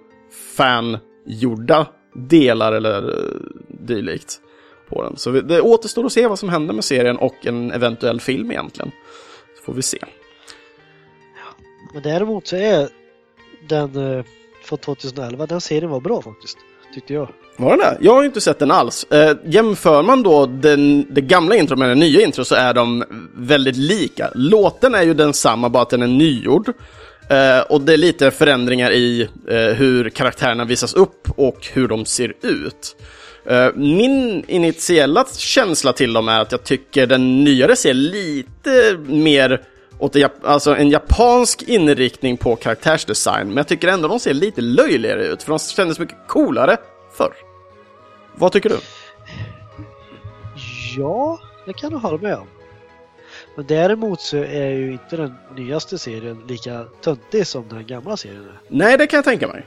fangjorda delar eller eh, dylikt på den. Så det återstår att se vad som händer med serien och en eventuell film egentligen. Så får vi se. Men däremot så är den eh, från 2011, den serien var bra faktiskt. Tyckte jag. Var den det? Jag har ju inte sett den alls. Eh, jämför man då den, det gamla intro med den nya intro så är de väldigt lika. Låten är ju densamma, bara att den är nygjord. Eh, och det är lite förändringar i eh, hur karaktärerna visas upp och hur de ser ut. Eh, min initiella känsla till dem är att jag tycker den nyare ser lite mer åt en, jap- alltså en japansk inriktning på karaktärsdesign, men jag tycker ändå de ser lite löjligare ut, för de kändes mycket coolare förr. Vad tycker du? Ja, det kan jag hålla med om. Men däremot så är ju inte den nyaste serien lika töntig som den gamla serien är. Nej, det kan jag tänka mig.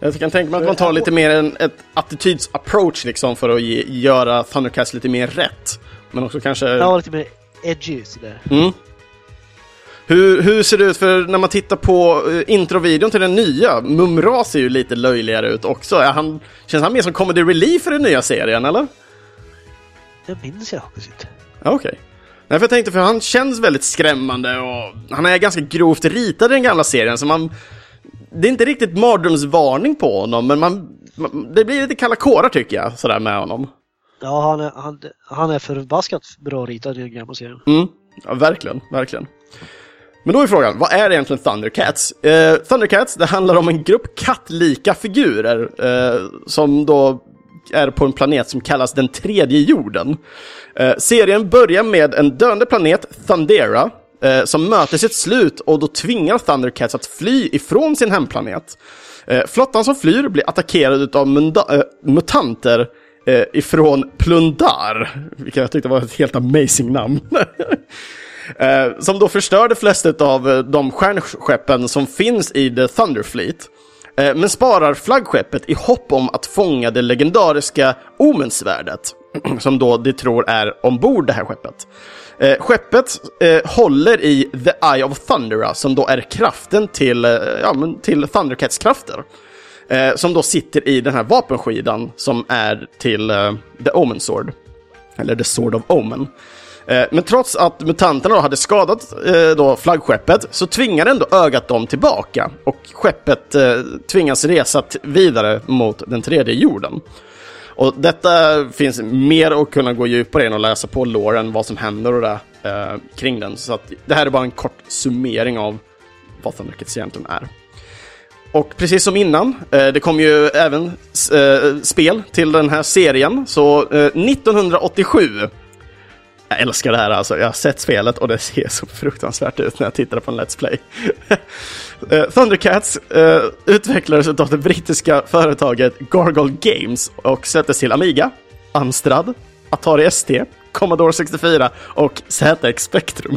Jag kan tänka mig att man tar lite mer en ett attityds-approach liksom för att ge, göra Thundercats lite mer rätt. Men också kanske... Ja, lite mer edgy sådär. Mm. Hur, hur ser det ut för när man tittar på uh, introvideon till den nya? Mumra ser ju lite löjligare ut också. Är han, känns han mer som comedy relief i den nya serien eller? Det minns jag faktiskt inte. Okej. Nej, för jag tänkte, för han känns väldigt skrämmande och han är ganska grovt ritad i den gamla serien, så man... Det är inte riktigt mardrömsvarning på honom, men man, man... Det blir lite kalla kårar tycker jag, sådär med honom. Ja, han är, han, han är förbaskat bra ritad i den gamla serien. Mm, ja, verkligen, verkligen. Men då är frågan, vad är egentligen Thundercats? Eh, Thundercats, det handlar om en grupp kattlika figurer eh, som då är på en planet som kallas den tredje jorden. Eh, serien börjar med en döende planet, Thundera, eh, som möter sitt slut och då tvingar Thundercats att fly ifrån sin hemplanet. Eh, flottan som flyr blir attackerad av munda- eh, mutanter eh, ifrån Plundar, vilket jag tyckte var ett helt amazing namn. Eh, som då förstör de flesta av eh, de stjärnskeppen som finns i The Thunder Fleet. Eh, men sparar flaggskeppet i hopp om att fånga det legendariska Omensvärdet. Som då de tror är ombord det här skeppet. Eh, skeppet eh, håller i The Eye of Thundera som då är kraften till, eh, ja, men till Thundercats krafter. Eh, som då sitter i den här vapenskidan som är till eh, The Omen Sword. Eller The Sword of Omen. Eh, men trots att mutanterna då hade skadat eh, då flaggskeppet så tvingar ändå ögat dem tillbaka och skeppet eh, tvingas resa vidare mot den tredje jorden. Och detta finns mer att kunna gå djupare in och läsa på låren, vad som händer och det eh, kring den. Så att det här är bara en kort summering av vad Thundercats egentligen är. Och precis som innan, eh, det kom ju även eh, spel till den här serien, så 1987 jag älskar det här alltså. Jag har sett spelet och det ser så fruktansvärt ut när jag tittar på en Let's Play. Eh, Thundercats uh, utvecklades av det brittiska företaget Gargoyle Games och släpptes till Amiga, Amstrad, Atari ST, Commodore 64 och ZX Spectrum.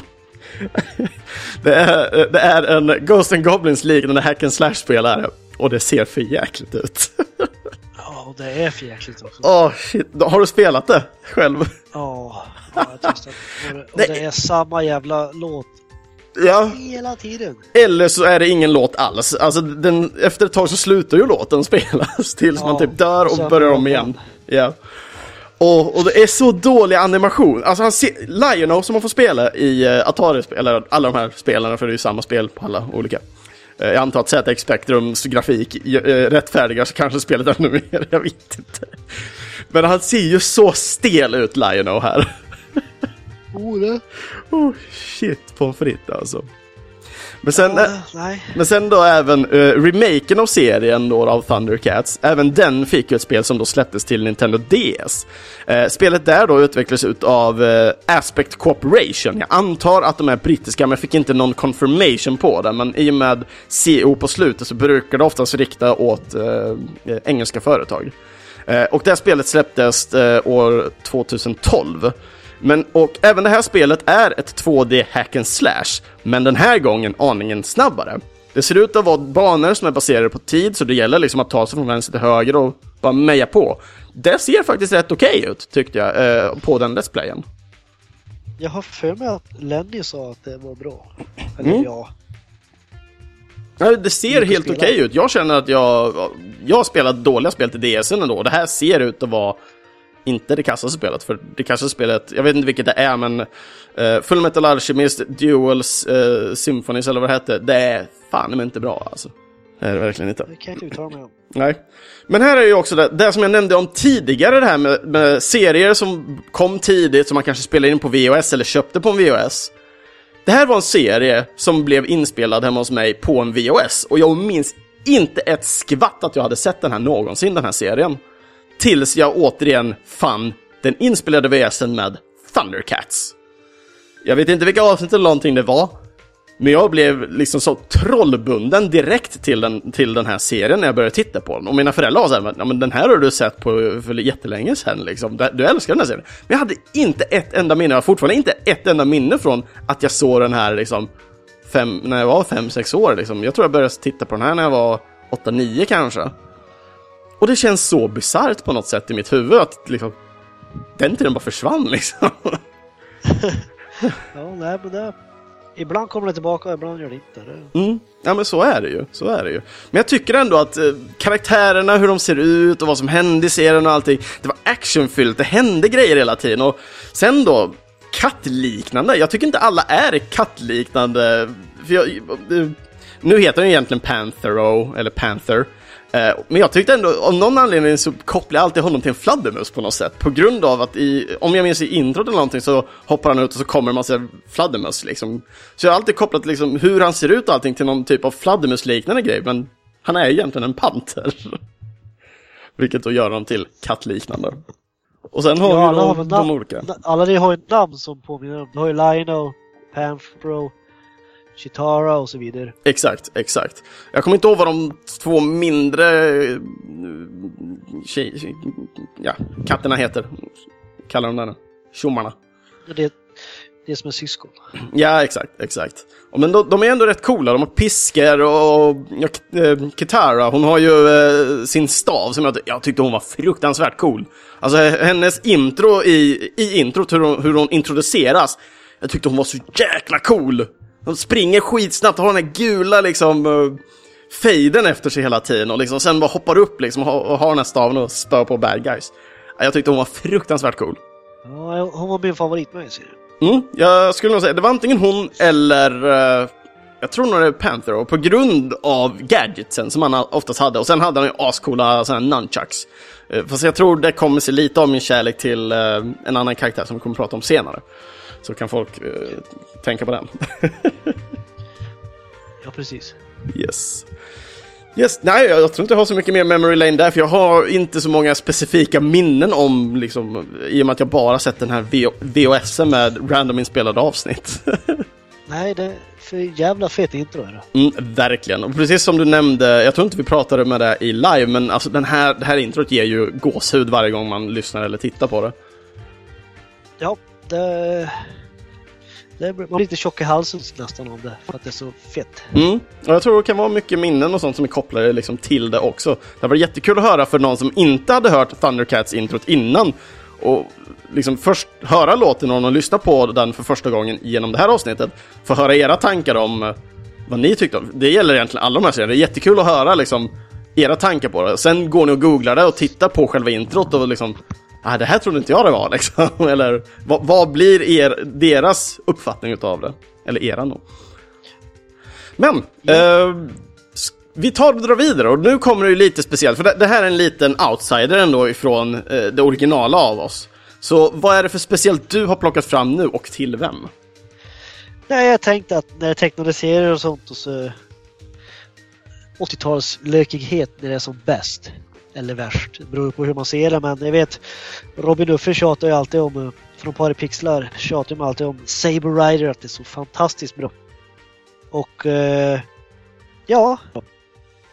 det, är, eh, det är en Ghost and Goblins liknande hack and slash-spelare och det ser för jäkligt ut. Och det är för jäkligt också. Åh shit, har du spelat det själv? Ja, jag har testat. Och det, är samma jävla låt Ja. hela tiden. Eller så är det ingen låt alls. Alltså den, efter ett tag så slutar ju låten spelas tills Ja, man typ dör och börjar om igen. Ja. Och, och det är så dålig animation. Alltså han ser, Lionel som man får spela i uh, Atari, eller alla de här spelarna, för det är ju samma spel på alla olika. Eh, jag antar att ZX Spectrums grafik uh, rättfärdigar så kanske spelet ännu mer, jag vet inte. Men han ser ju så stel ut, Lionel här. Oh, det. Oh shit, pommes frites alltså. Men sen... Nej. Men sen då även uh, remaken av serien då av Thundercats, även den fick ju ett spel som då släpptes till Nintendo DS. Eh, spelet där då utvecklades av uh, Aspect Corporation. Jag antar att de är brittiska men jag fick inte någon confirmation på det. Men i och med CO på slutet så brukar det oftast rikta åt eh, engelska företag. Och det här spelet släpptes år 2012. Men, och även det här spelet är ett 2D hack and slash, men den här gången aningen snabbare. Det ser ut att vara banor som är baserade på tid, så det gäller liksom att ta sig från vänster till höger och bara meja på. Det ser faktiskt rätt okej ut, tyckte jag, eh, på den Let's Playen. Jag har för mig att Lenny sa att det var bra. Eller Mm. ja. Ja, det ser Mycket helt okej ut. Jag känner att jag, jag har spelat dåliga spel till DSen ändå. Det här ser ut att vara inte det kassaste spelet, för det kassaste spelet, jag vet inte vilket det är, men uh, Full Metal Alchemist, Duels, uh, Symphonies eller vad det hette, det är fan men inte bra alltså. Det är det verkligen inte. Det kan jag inte uttala mig om. Nej. Men här är ju också det, det som jag nämnde om tidigare, det här med, med serier som kom tidigt, som man kanske spelade in på VHS eller köpte på en VHS. Det här var en serie som blev inspelad hemma hos mig på en VHS och jag minns inte ett skvatt att jag hade sett den här någonsin, den här serien. Tills jag återigen fann den inspelade VSen med Thundercats. Jag vet inte vilka avsnitt eller någonting det var, men jag blev liksom så trollbunden direkt till den, till den här serien när jag började titta på den. Och mina föräldrar var såhär, ja men den här har du sett på för jättelänge sedan liksom. Du- Du älskar den här serien. Men jag hade inte ett enda minne, jag har fortfarande inte ett enda minne från att jag såg den här liksom, fem, när jag var fem sex år liksom. Jag tror jag började titta på den här när jag var åtta nio kanske. Och det känns så bisarrt på något sätt i mitt huvud att liksom, den tiden bara försvann liksom. Ja, nej men det... Ibland kommer det tillbaka och ibland gör det inte det. Mm. Ja men så är det ju, så är det ju. Men jag tycker ändå att eh, karaktärerna, hur de ser ut och vad som hände i serien och allting, det var actionfyllt, det hände grejer hela tiden och sen då, kattliknande. Jag tycker inte alla är kattliknande. För jag, eh, nu heter den egentligen Panthero, eller Panther. Eh, Men jag tyckte ändå, av någon anledning så kopplar jag alltid honom till en fladdermus på något sätt. På grund av att i, om jag minns i introt eller någonting så hoppar han ut och så kommer en massa fladdermöss liksom. Så jag har alltid kopplat liksom hur han ser ut och allting till någon typ av fladdermusliknande grej. Men han är egentligen en panter. Vilket då gör honom till kattliknande. Och sen har Ja, vi alla har de, olika. Alla de har ju namn som påminner om. Du har ju Lino, Panthro, Chitara och så vidare. Exakt, exakt. Jag kommer inte ihåg vad de två mindre eh, tjej, tjej, ja, katterna heter. Kallar de den? Tjommarna. Det är det som är syskon. Ja, exakt, exakt. Men de, de är ändå rätt coola. De har piskor och ja, eh, Kitara, hon har ju eh, sin stav som jag, jag tyckte hon var fruktansvärt cool. Alltså hennes intro i, i introt, hur hon, hur hon introduceras. Jag tyckte hon var så jäkla cool. Hon springer skitsnabbt och har den här gula liksom uh, fejden efter sig hela tiden och liksom sen bara hoppar upp liksom och har, den här staven och spör på bad guys. Ja, Jag tyckte hon var fruktansvärt cool. Ja, hon var min favoritmöj ser du. Mm, jag skulle nog säga det var antingen hon eller eh, jag tror nog det är Panther och på grund av gadgetsen som han oftast hade och sen hade han ju ascoola såna här nunchucks. Eh, fast jag tror det kommer sig lite av min kärlek till eh, en annan karaktär som vi kommer prata om senare. Så kan folk eh, tänka på den. Ja, precis. yes. Yes, nej, jag tror inte jag har så mycket mer memory lane där, för jag har inte så många specifika minnen om, liksom, i och med att jag bara sett den här VHSen med random inspelade avsnitt. Nej, det är för jävla fet intro är det. Mm, verkligen. Och precis som du nämnde, jag tror inte vi pratade med det i live, men alltså den här, det här introt ger ju gåshud varje gång man lyssnar eller tittar på det. Ja, det... det blir- man blir lite tjock i halsen nästan av det, för att det är så fett. Mm. Och jag tror det kan vara mycket minnen och sånt som är kopplade liksom till det också. Det var jättekul att höra för någon som inte hade hört Thundercats-introt innan. Och liksom först höra låten och någon lyssna på den för första gången genom det här avsnittet. Få höra era tankar om eh, vad ni tyckte om. Det gäller egentligen alla de här serierna. Det är jättekul att höra liksom era tankar på det. Sen går ni och googlar det och tittar på själva introt och liksom Ah, det här trodde inte jag det var liksom. Eller vad, vad blir er, deras uppfattning utav det? Eller eran då? Men, eh, s- vi tar och drar vidare och nu kommer det ju lite speciellt, för det, det här är en liten outsider ändå ifrån eh, det originala av oss. Så vad är det för speciellt du har plockat fram nu och till vem? Nej, jag tänkte att när tecknade serier och sånt och så 80-talslökighet när det är som bäst. Eller värst, det beror på hur man ser det men jag vet Robin Uffe tjatar ju alltid om, eh, från Paripixlar tjatar ju alltid om Saber Rider att det är så fantastiskt bra. Och eh, ja,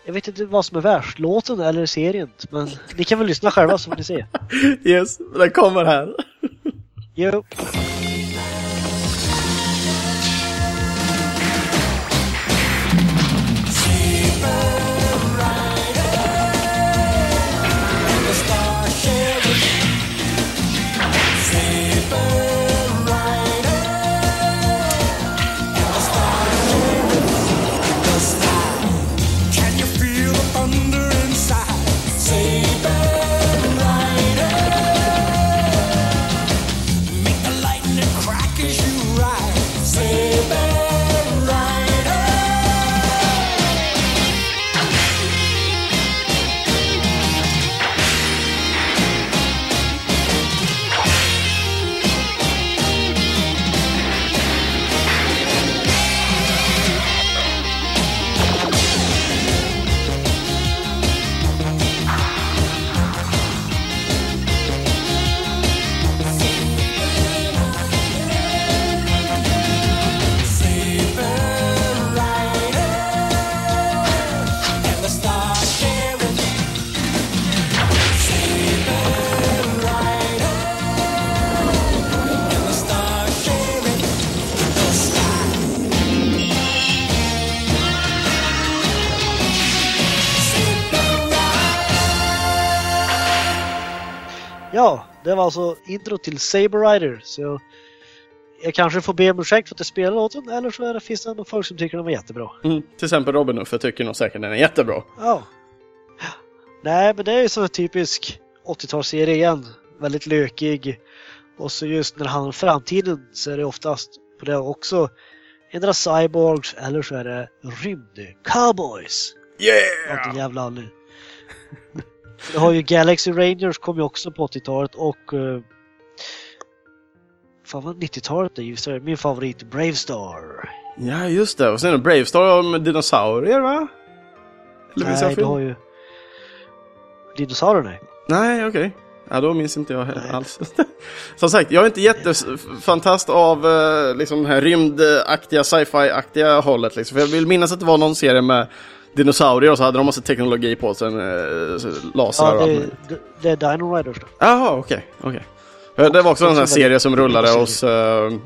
jag vet inte vad som är värst, låten eller serien. Men ni kan väl lyssna själva så får ni se. Yes, den kommer här. Jo. Det var alltså intro till Saber Rider. Så jag, kanske får be om ursäkt för att jag spelar låten eller så är det, finns det ändå folk som tycker den var jättebra. Mm, till exempel Robin Uffe tycker nog säkert den är jättebra. Ja. Nej, men det är ju här typisk 80-talsserie igen. Väldigt lökig. Och så just när det handlar om framtiden så är det oftast på det också endera cyborgs eller så är det rymd-cowboys. Yeah! Yeah! jävla anledning. Du har ju Galaxy Rangers kom ju också på 80-talet och uh, Fan vad 90-talet är det, min favorit Bravestar. Ja, just det. Och sen är det Bravestar med dinosaurier, va? Eller Nej, du har ju dinosaurier nej. Nej, okej. Ja, då minns inte jag he- alls. Som sagt, jag är inte jättefantast av eh, liksom, det här rymdaktiga, sci-fi-aktiga hållet. Liksom. För jag vill minnas att det var någon serie med dinosaurier och så hade de massa teknologi på sig, eh, lasrar Ja, och allt det, det, det är Dino Riders då. Jaha, okej. okej. För Det var också en sån serie som rullade hos uh,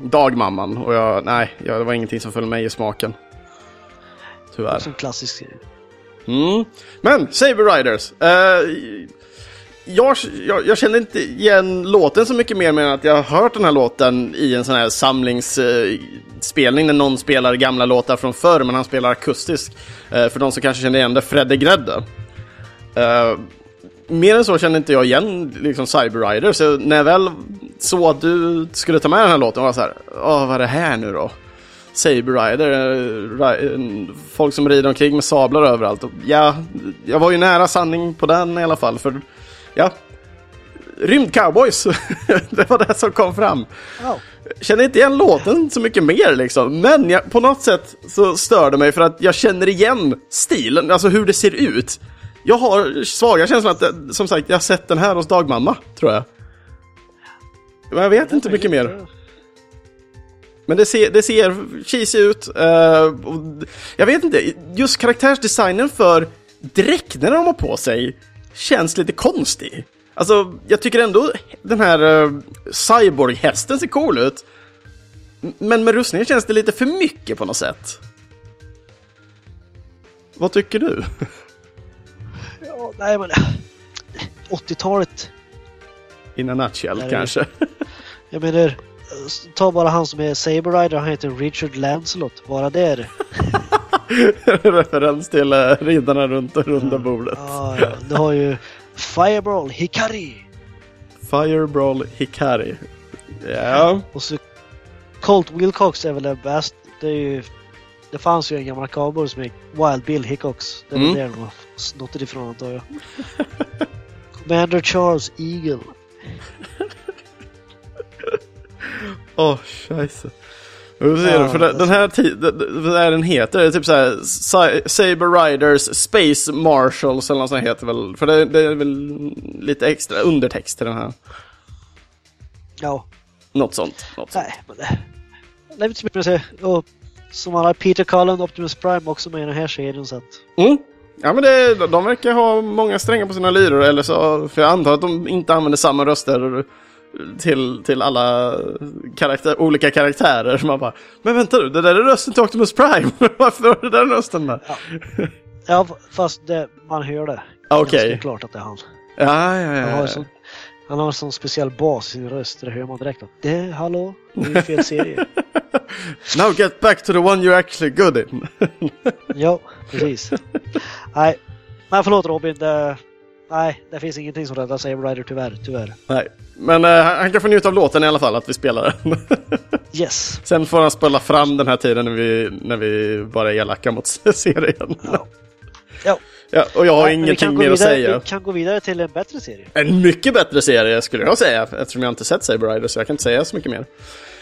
Dagmamman och jag, nej, ja, det var ingenting som föll mig i smaken. Tyvärr. Som klassisk serie. Mm. Men, Saber Riders. eh, jag, jag, jag känner inte igen låten så mycket mer men att jag har hört den här låten i en sån här samlingsspelning när någon spelar gamla låtar från förr men han spelar akustisk. Eh, för de som kanske känner igen det, Fredde Grädde. Eh, mer än så kände inte jag igen liksom Cyber Rider, så när jag väl såg att du skulle ta med den här låten var jag så här, åh vad är det här nu då? Saber Rider, eh, eh, folk som rider omkring med sablar överallt. Ja, jag var ju nära sanning på den i alla fall, för ja, rymdcowboys, det var det som kom fram. Ja. Känner inte igen låten så mycket mer liksom, men jag, på något sätt så stör det mig för att jag känner igen stilen, alltså hur det ser ut. Jag har svaga känslan att, som sagt, jag har sett den här hos dagmamma, tror jag. Men jag vet inte mycket mer. Men det ser, det ser cheesy ut. och jag vet inte, just karaktärsdesignen för dräkterna de har på sig känns lite konstig. Alltså, jag tycker ändå den här uh, cyborg-hästen ser cool ut. Men med rustningen känns det lite för mycket på något sätt. Vad tycker du? Ja, nej men 80-talet. In a nutshell Nej, det- kanske. Jag menar, ta bara han som är Saber Rider, han heter Richard Lancelot. Bara där. Referens till uh, riddarna runt och runda bordet. Ja, ja. Du har ju Fireball Hikari. Fireball Hikari. Ja. Och så Colt Wilcox är väl den bäst. Det är ju... Det fanns ju en gammal cowboy som heter Wild Bill Hickox. Det är väl Mm. där de snott ifrån antar jag. Commander Charles Eagle. Åh, scheisse. Hur ser Ja, du? För den, den här tiden, vad är den heter? Det är typ såhär Saber Riders Space Marshals eller något sånt heter väl. För det, det är väl lite extra undertext till den här. Ja, Något sånt. Något sånt. nej men det... Det är inte så mycket att säga. Och som alla Peter Cullen, Optimus Prime också med i den här serien så att... Mm. Ja men det, de verkar ha många strängar på sina lyror eller så, för jag antar att de inte använder samma röster till, till alla karaktär, olika karaktärer. Man bara, men vänta du, det där är rösten till Optimus Prime, varför har du den rösten där? Ja, fast det, man hör det. Okej. Ganska klart att det är han. Ja, ja, Han har, ja. en ja. sån, han har en sån speciell bas i sin röst, det hör man direkt att det, hallå, det är fel serie. Now get back to the one you're actually good in. ja, precis. Nej, men förlåt Robin, det, nej, det finns ingenting som räddar Saber Rider tyvärr, tyvärr. Nej, men eh, han kan få njuta av låten i alla fall, att vi spelar den. Yes. Sen får han spela fram den här tiden när vi, när vi bara är elaka mot serien. Ja. Ja. Ja, och jag har vi ingenting mer att vidare, säga. Vi kan gå vidare till en bättre serie. En mycket bättre serie skulle jag säga, eftersom jag inte sett Saber Rider så jag kan inte säga så mycket mer.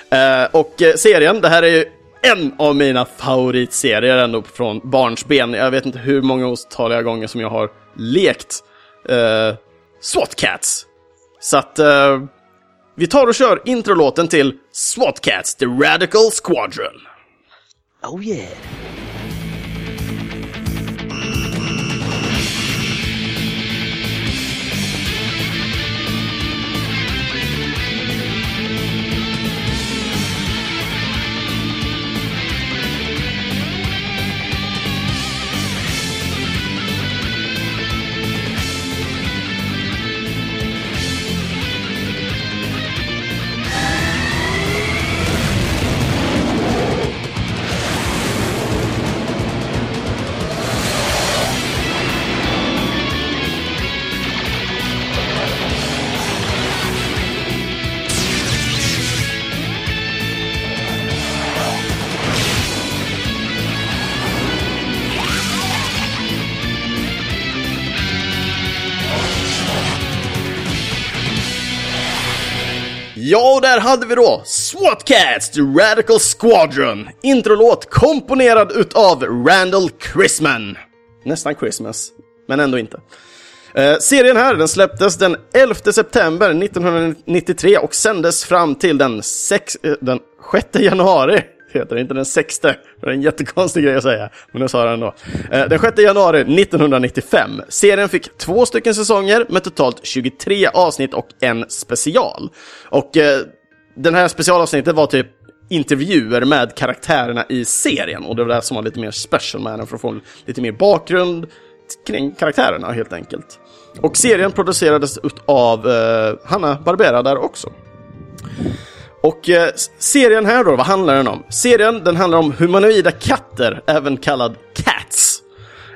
Eh, och eh, serien, det här är ju en av mina favoritserier ändå från barnsben. Jag vet inte hur många otaliga gånger som jag har lekt Eh, uh, SWAT Cats. Så att eh, vi tar och kör introlåten till SWAT Cats, The Radical Squadron. Oh yeah! Ja, och där hade vi då SWATCATS! The Radical Squadron. Introlåt komponerad utav Randall Chrisman. Nästan Christmas, men ändå inte. Eh, serien här den släpptes den 11 september 1993 och sändes fram till den, sex, eh, den 6 januari. Heter det inte den sexte. Det är en jättekonstig grej att säga, men nu sa jag eh, den ändå. Den 6 januari 1995. Serien fick två stycken säsonger med totalt 23 avsnitt och en special. Och eh, den här specialavsnittet var typ intervjuer med karaktärerna i serien och det var det som var lite mer special med den för att få lite mer bakgrund kring karaktärerna helt enkelt. Och serien producerades av eh, Hanna Barbera där också. Och eh, serien här då, vad handlar den om? Serien den handlar om humanoida katter, även kallad cats.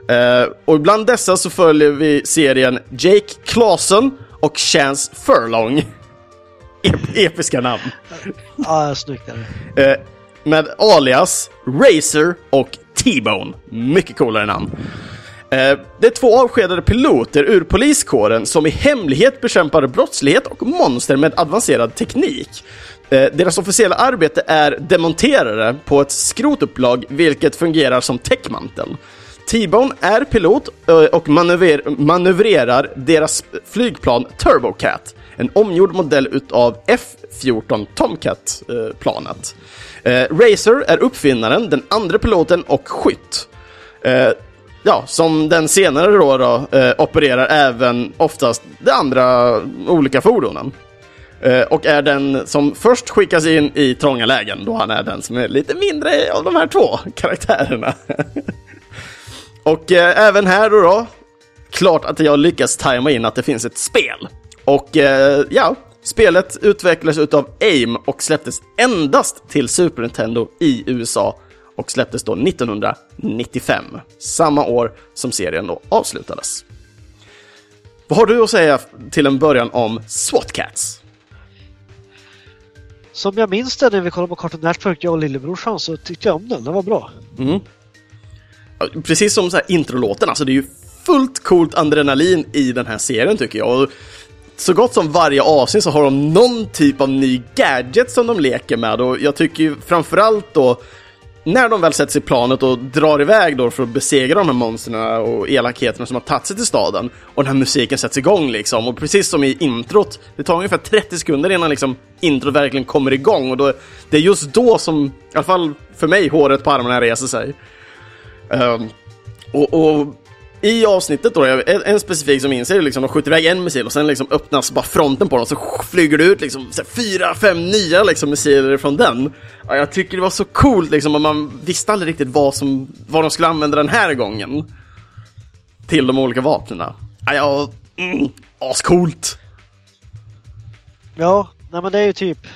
Eh, och bland dessa så följer vi serien Jake Clausen och Chance Furlong. Ep- episka namn. Ja, snyggt är det. Eh, med alias Razer och T-Bone. Mycket coolare namn. Eh, det är två avskedade piloter ur poliskåren som i hemlighet bekämpar brottslighet och monster med avancerad teknik. Eh, deras officiella arbete är demonterare på ett skrotupplag vilket fungerar som täckmantel. T-Bone är pilot eh, och manöver- manövrerar deras flygplan Turbocat, en omgjord modell utav F-14 Tomcat-planet. Eh, Racer är uppfinnaren, den andra piloten och skytt. Eh, ja, som den senare då, då eh, opererar även oftast de andra olika fordonen. Eh, och är den som först skickas in i trånga lägen, då han är den som är lite mindre av de här två karaktärerna. och eh, även här då, då, klart att jag lyckas tajma in att det finns ett spel. Och eh, ja, spelet utvecklades utav AIM och släpptes endast till Super Nintendo i USA och släpptes då 1995, samma år som serien då avslutades. Vad har du att säga till en början om SWAT Cats? Som jag minns det när vi kollade på Cartoon Network, jag och lillebrorsan, så tyckte jag om den. Den var bra. Mm. Precis som så här introlåten, alltså det är ju fullt coolt adrenalin i den här serien tycker jag. Och så gott som varje avsnitt så har de någon typ av ny gadget som de leker med och jag tycker ju framförallt då när de väl sätts i planet och drar iväg då för att besegra de här monstren och elakheterna som har tagit sig till staden och den här musiken sätts igång liksom och precis som i introt, det tar ungefär 30 sekunder innan liksom introt verkligen kommer igång och då, det är just då som, i alla fall för mig, håret på armarna reser sig. Um, och, och i avsnittet då, en, en specifik som inser liksom, de skjuter iväg en missil och sen liksom öppnas bara fronten på den och så flyger det ut liksom så här fyra, fem nya liksom missiler från den. Ja, jag tycker det var så coolt liksom, och man visste aldrig riktigt vad, som, vad de skulle använda den här gången. Till de olika vapnena. Ja, ja mm, ascoolt! Ja, nej men det är ju typ...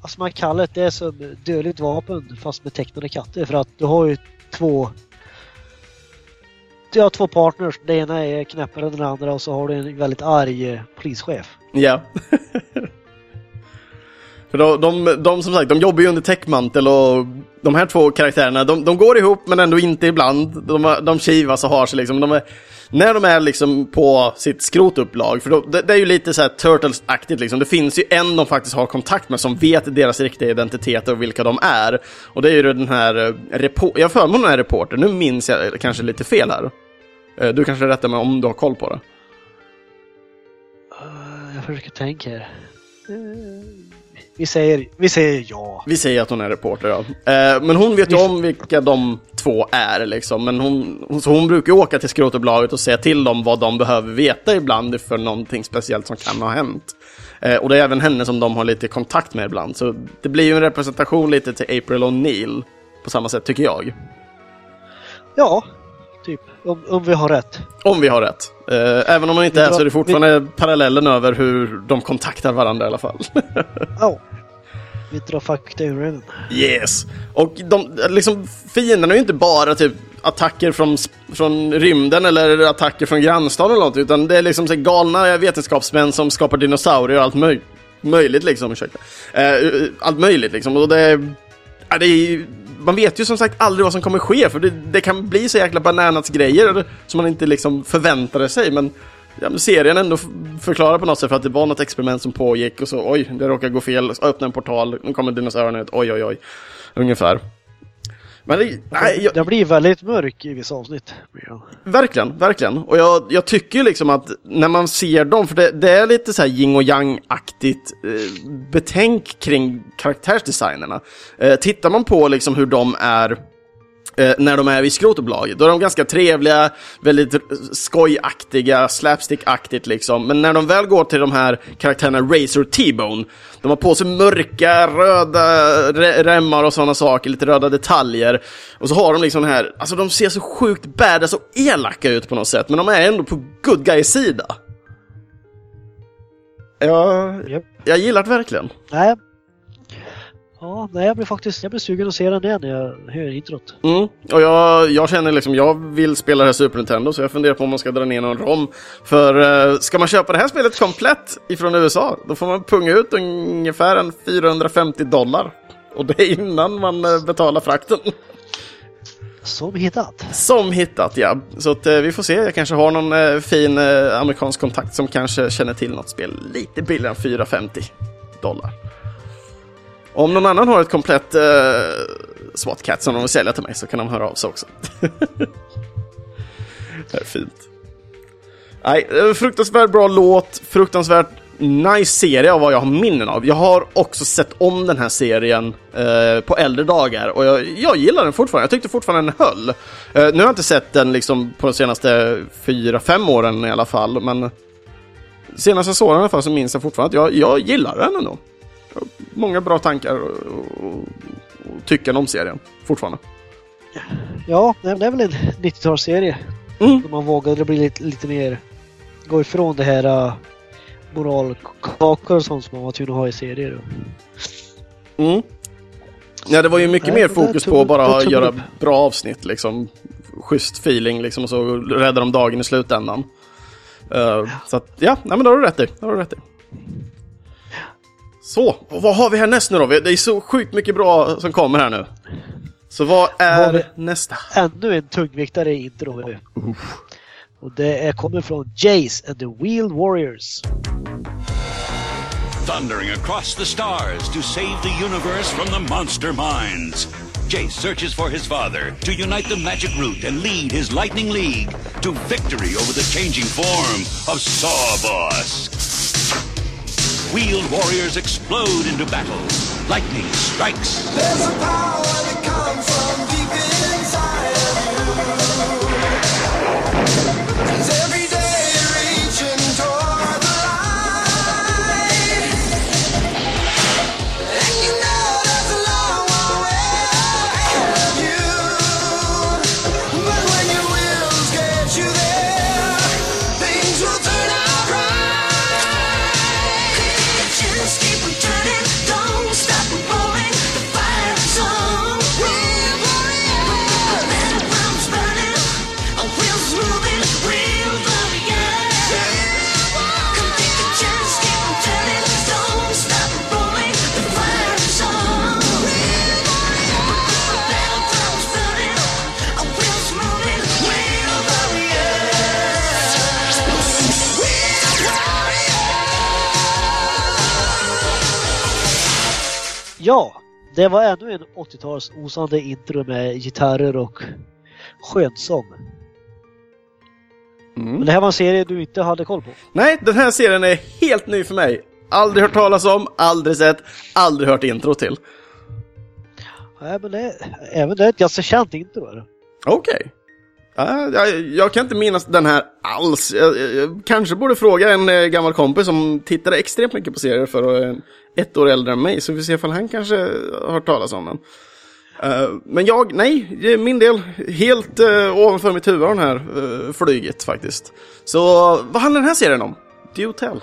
Vad ska man kalla det? Det är som dödligt vapen fast med tecknade katter för att du har ju två... Du har två partners. Det ena är knäppare än den andra och så har du en väldigt arg eh, polischef. Ja. För de, de, de som sagt, de jobbar ju under täckmantel och de här två karaktärerna, de, de går ihop men ändå inte ibland. De, de kivas och har sig liksom. De är, när de är liksom på sitt skrotupplag, för då, det, det är ju lite såhär Turtles-aktigt liksom. Det finns ju en de faktiskt har kontakt med som vet deras riktiga identitet och vilka de är. Och det är ju den här, eh, jag har för mig den här reporter, nu minns jag eh, kanske lite fel här. Eh, Du kanske rättar mig om du har koll på det. Eh, Jag försöker tänka här. Eh, Vi säger, vi säger ja. Vi säger att hon är reporter, ja. Men hon vet ju om vilka de två är, liksom. Men hon, så hon brukar ju åka till skrotupplaget och säga till dem vad de behöver veta ibland för någonting speciellt som kan ha hänt. Och det är även henne som de har lite kontakt med ibland. Så det blir ju en representation lite till April O'Neil på samma sätt, tycker jag. Ja. Om, om vi har rätt. Om vi har rätt. Eh, även om man inte Vi är så är drar- det fortfarande parallellen över hur de kontaktar varandra i alla fall. Ja. Vi drar fakta ur den. Yes! Och de, liksom, fienderna är ju inte bara typ attacker från, från rymden eller attacker från grannstaden eller något, utan det är liksom så galna vetenskapsmän som skapar dinosaurier och allt möj möjligt liksom, ursäkta. Eh, allt möjligt liksom, och det är, ja, det är man vet ju som sagt aldrig vad som kommer ske, för det, det kan bli så jäkla bananas grejer som man inte liksom förväntade sig, men ja, men serien ändå förklarar på något sätt för att det var något experiment som pågick och så oj, det råkar gå fel, öppna en portal, nu kommer dinosaurierna ut, oj oj oj. Ungefär. Men det, nej, jag, Den blir väldigt mörk i vissa avsnitt. Verkligen, verkligen. Och jag, jag tycker liksom att när man ser dem, för det, det är lite så här yin och yang-aktigt eh, betänk kring karaktärsdesignerna. Eh, tittar man på liksom hur de är eh, när de är vid skrotobolaget, då är de ganska trevliga, väldigt skojaktiga, slapstick-aktigt liksom. Men när de väl går till de här karaktärerna Razor T-Bone, de har på sig mörka, röda re- remmar och sådana saker, lite röda detaljer. Och så har de liksom den här, alltså de ser så sjukt badass och elaka ut på något sätt, men de är ändå på good guys sida. Ja, Japp. jag gillar det verkligen. Nej. Ja, nej, jag blir faktiskt jag blir sugen att se den igen när jag hör introt. Mm. Och jag, jag känner liksom, jag vill spela det här Super Nintendo så jag funderar på om man ska dra ner någon ROM. För eh, ska man köpa det här spelet komplett ifrån USA, då får man punga ut ungefär en 450 dollar. Och det är innan man eh, betalar frakten. Som hittat. Som hittat, ja. Så att, eh, vi får se, jag kanske har någon eh, fin eh, amerikansk kontakt som kanske känner till något spel lite billigare än 450 dollar. Om någon annan har ett komplett eh, SWAT Cat som de vill sälja till mig så kan de höra av sig också. det är fint. Nej, eh, fruktansvärt bra låt, fruktansvärt nice serie av vad jag har minnen av. Jag har också sett om den här serien eh, på äldre dagar och jag, jag gillar den fortfarande. Jag tyckte fortfarande den höll. Eh, nu har jag inte sett den liksom på de senaste fyra fem åren i alla fall, men senaste jag såg den i alla fall så minns jag fortfarande att jag, jag gillar den ändå. Många bra tankar och, och, och tycken om serien fortfarande. Ja, det är väl en 90-talsserie. Mm. Då man vågade bli lite, lite mer... Gå ifrån det här uh, moralkakor och sånt som man var tvungen att ha i serier. Mm. Ja, det var ju mycket Nej, mer det där fokus på att bara det göra bra avsnitt liksom. Schysst feeling liksom och så räddar de dagen i slutändan. Eh, så att, ja, nej, men då har du rätt i. Då har du rätt i. Så, och vad har vi här näst nu då? Det är så sjukt mycket bra som kommer här nu. Så vad är nästa? Ännu en tungviktare i intro. Och det är, kommer från Jace and the Wheel Warriors. Thundering across the stars to save the universe from the monster minds. Jace searches for his father to unite the magic root and lead his Lightning League to victory over the changing form of Sawboss. Wheeled warriors explode into battle. Lightning strikes. There's a power that comes from deep inside Ja, det var ännu en 80-tals osande intro med gitarrer och skönsång. Men det här var en serie du inte hade koll på. Nej, den här serien är helt ny för mig. Aldrig hört talas om, aldrig sett, aldrig hört intro till. Nej, men det, även det är ett ganska känt intro. Okej. Ja, Ah, jag, jag kan inte minnas den här alls. Jag, jag, jag kanske borde fråga en eh, gammal kompis som tittade extremt mycket på serier för eh, ett år äldre än mig. Så vi får se ifall han kanske har hört talas om den. Eh, men jag, nej, det är min del. Helt ovanför mitt huvud har den här flyget faktiskt. Så vad handlar den här serien om? Do tell.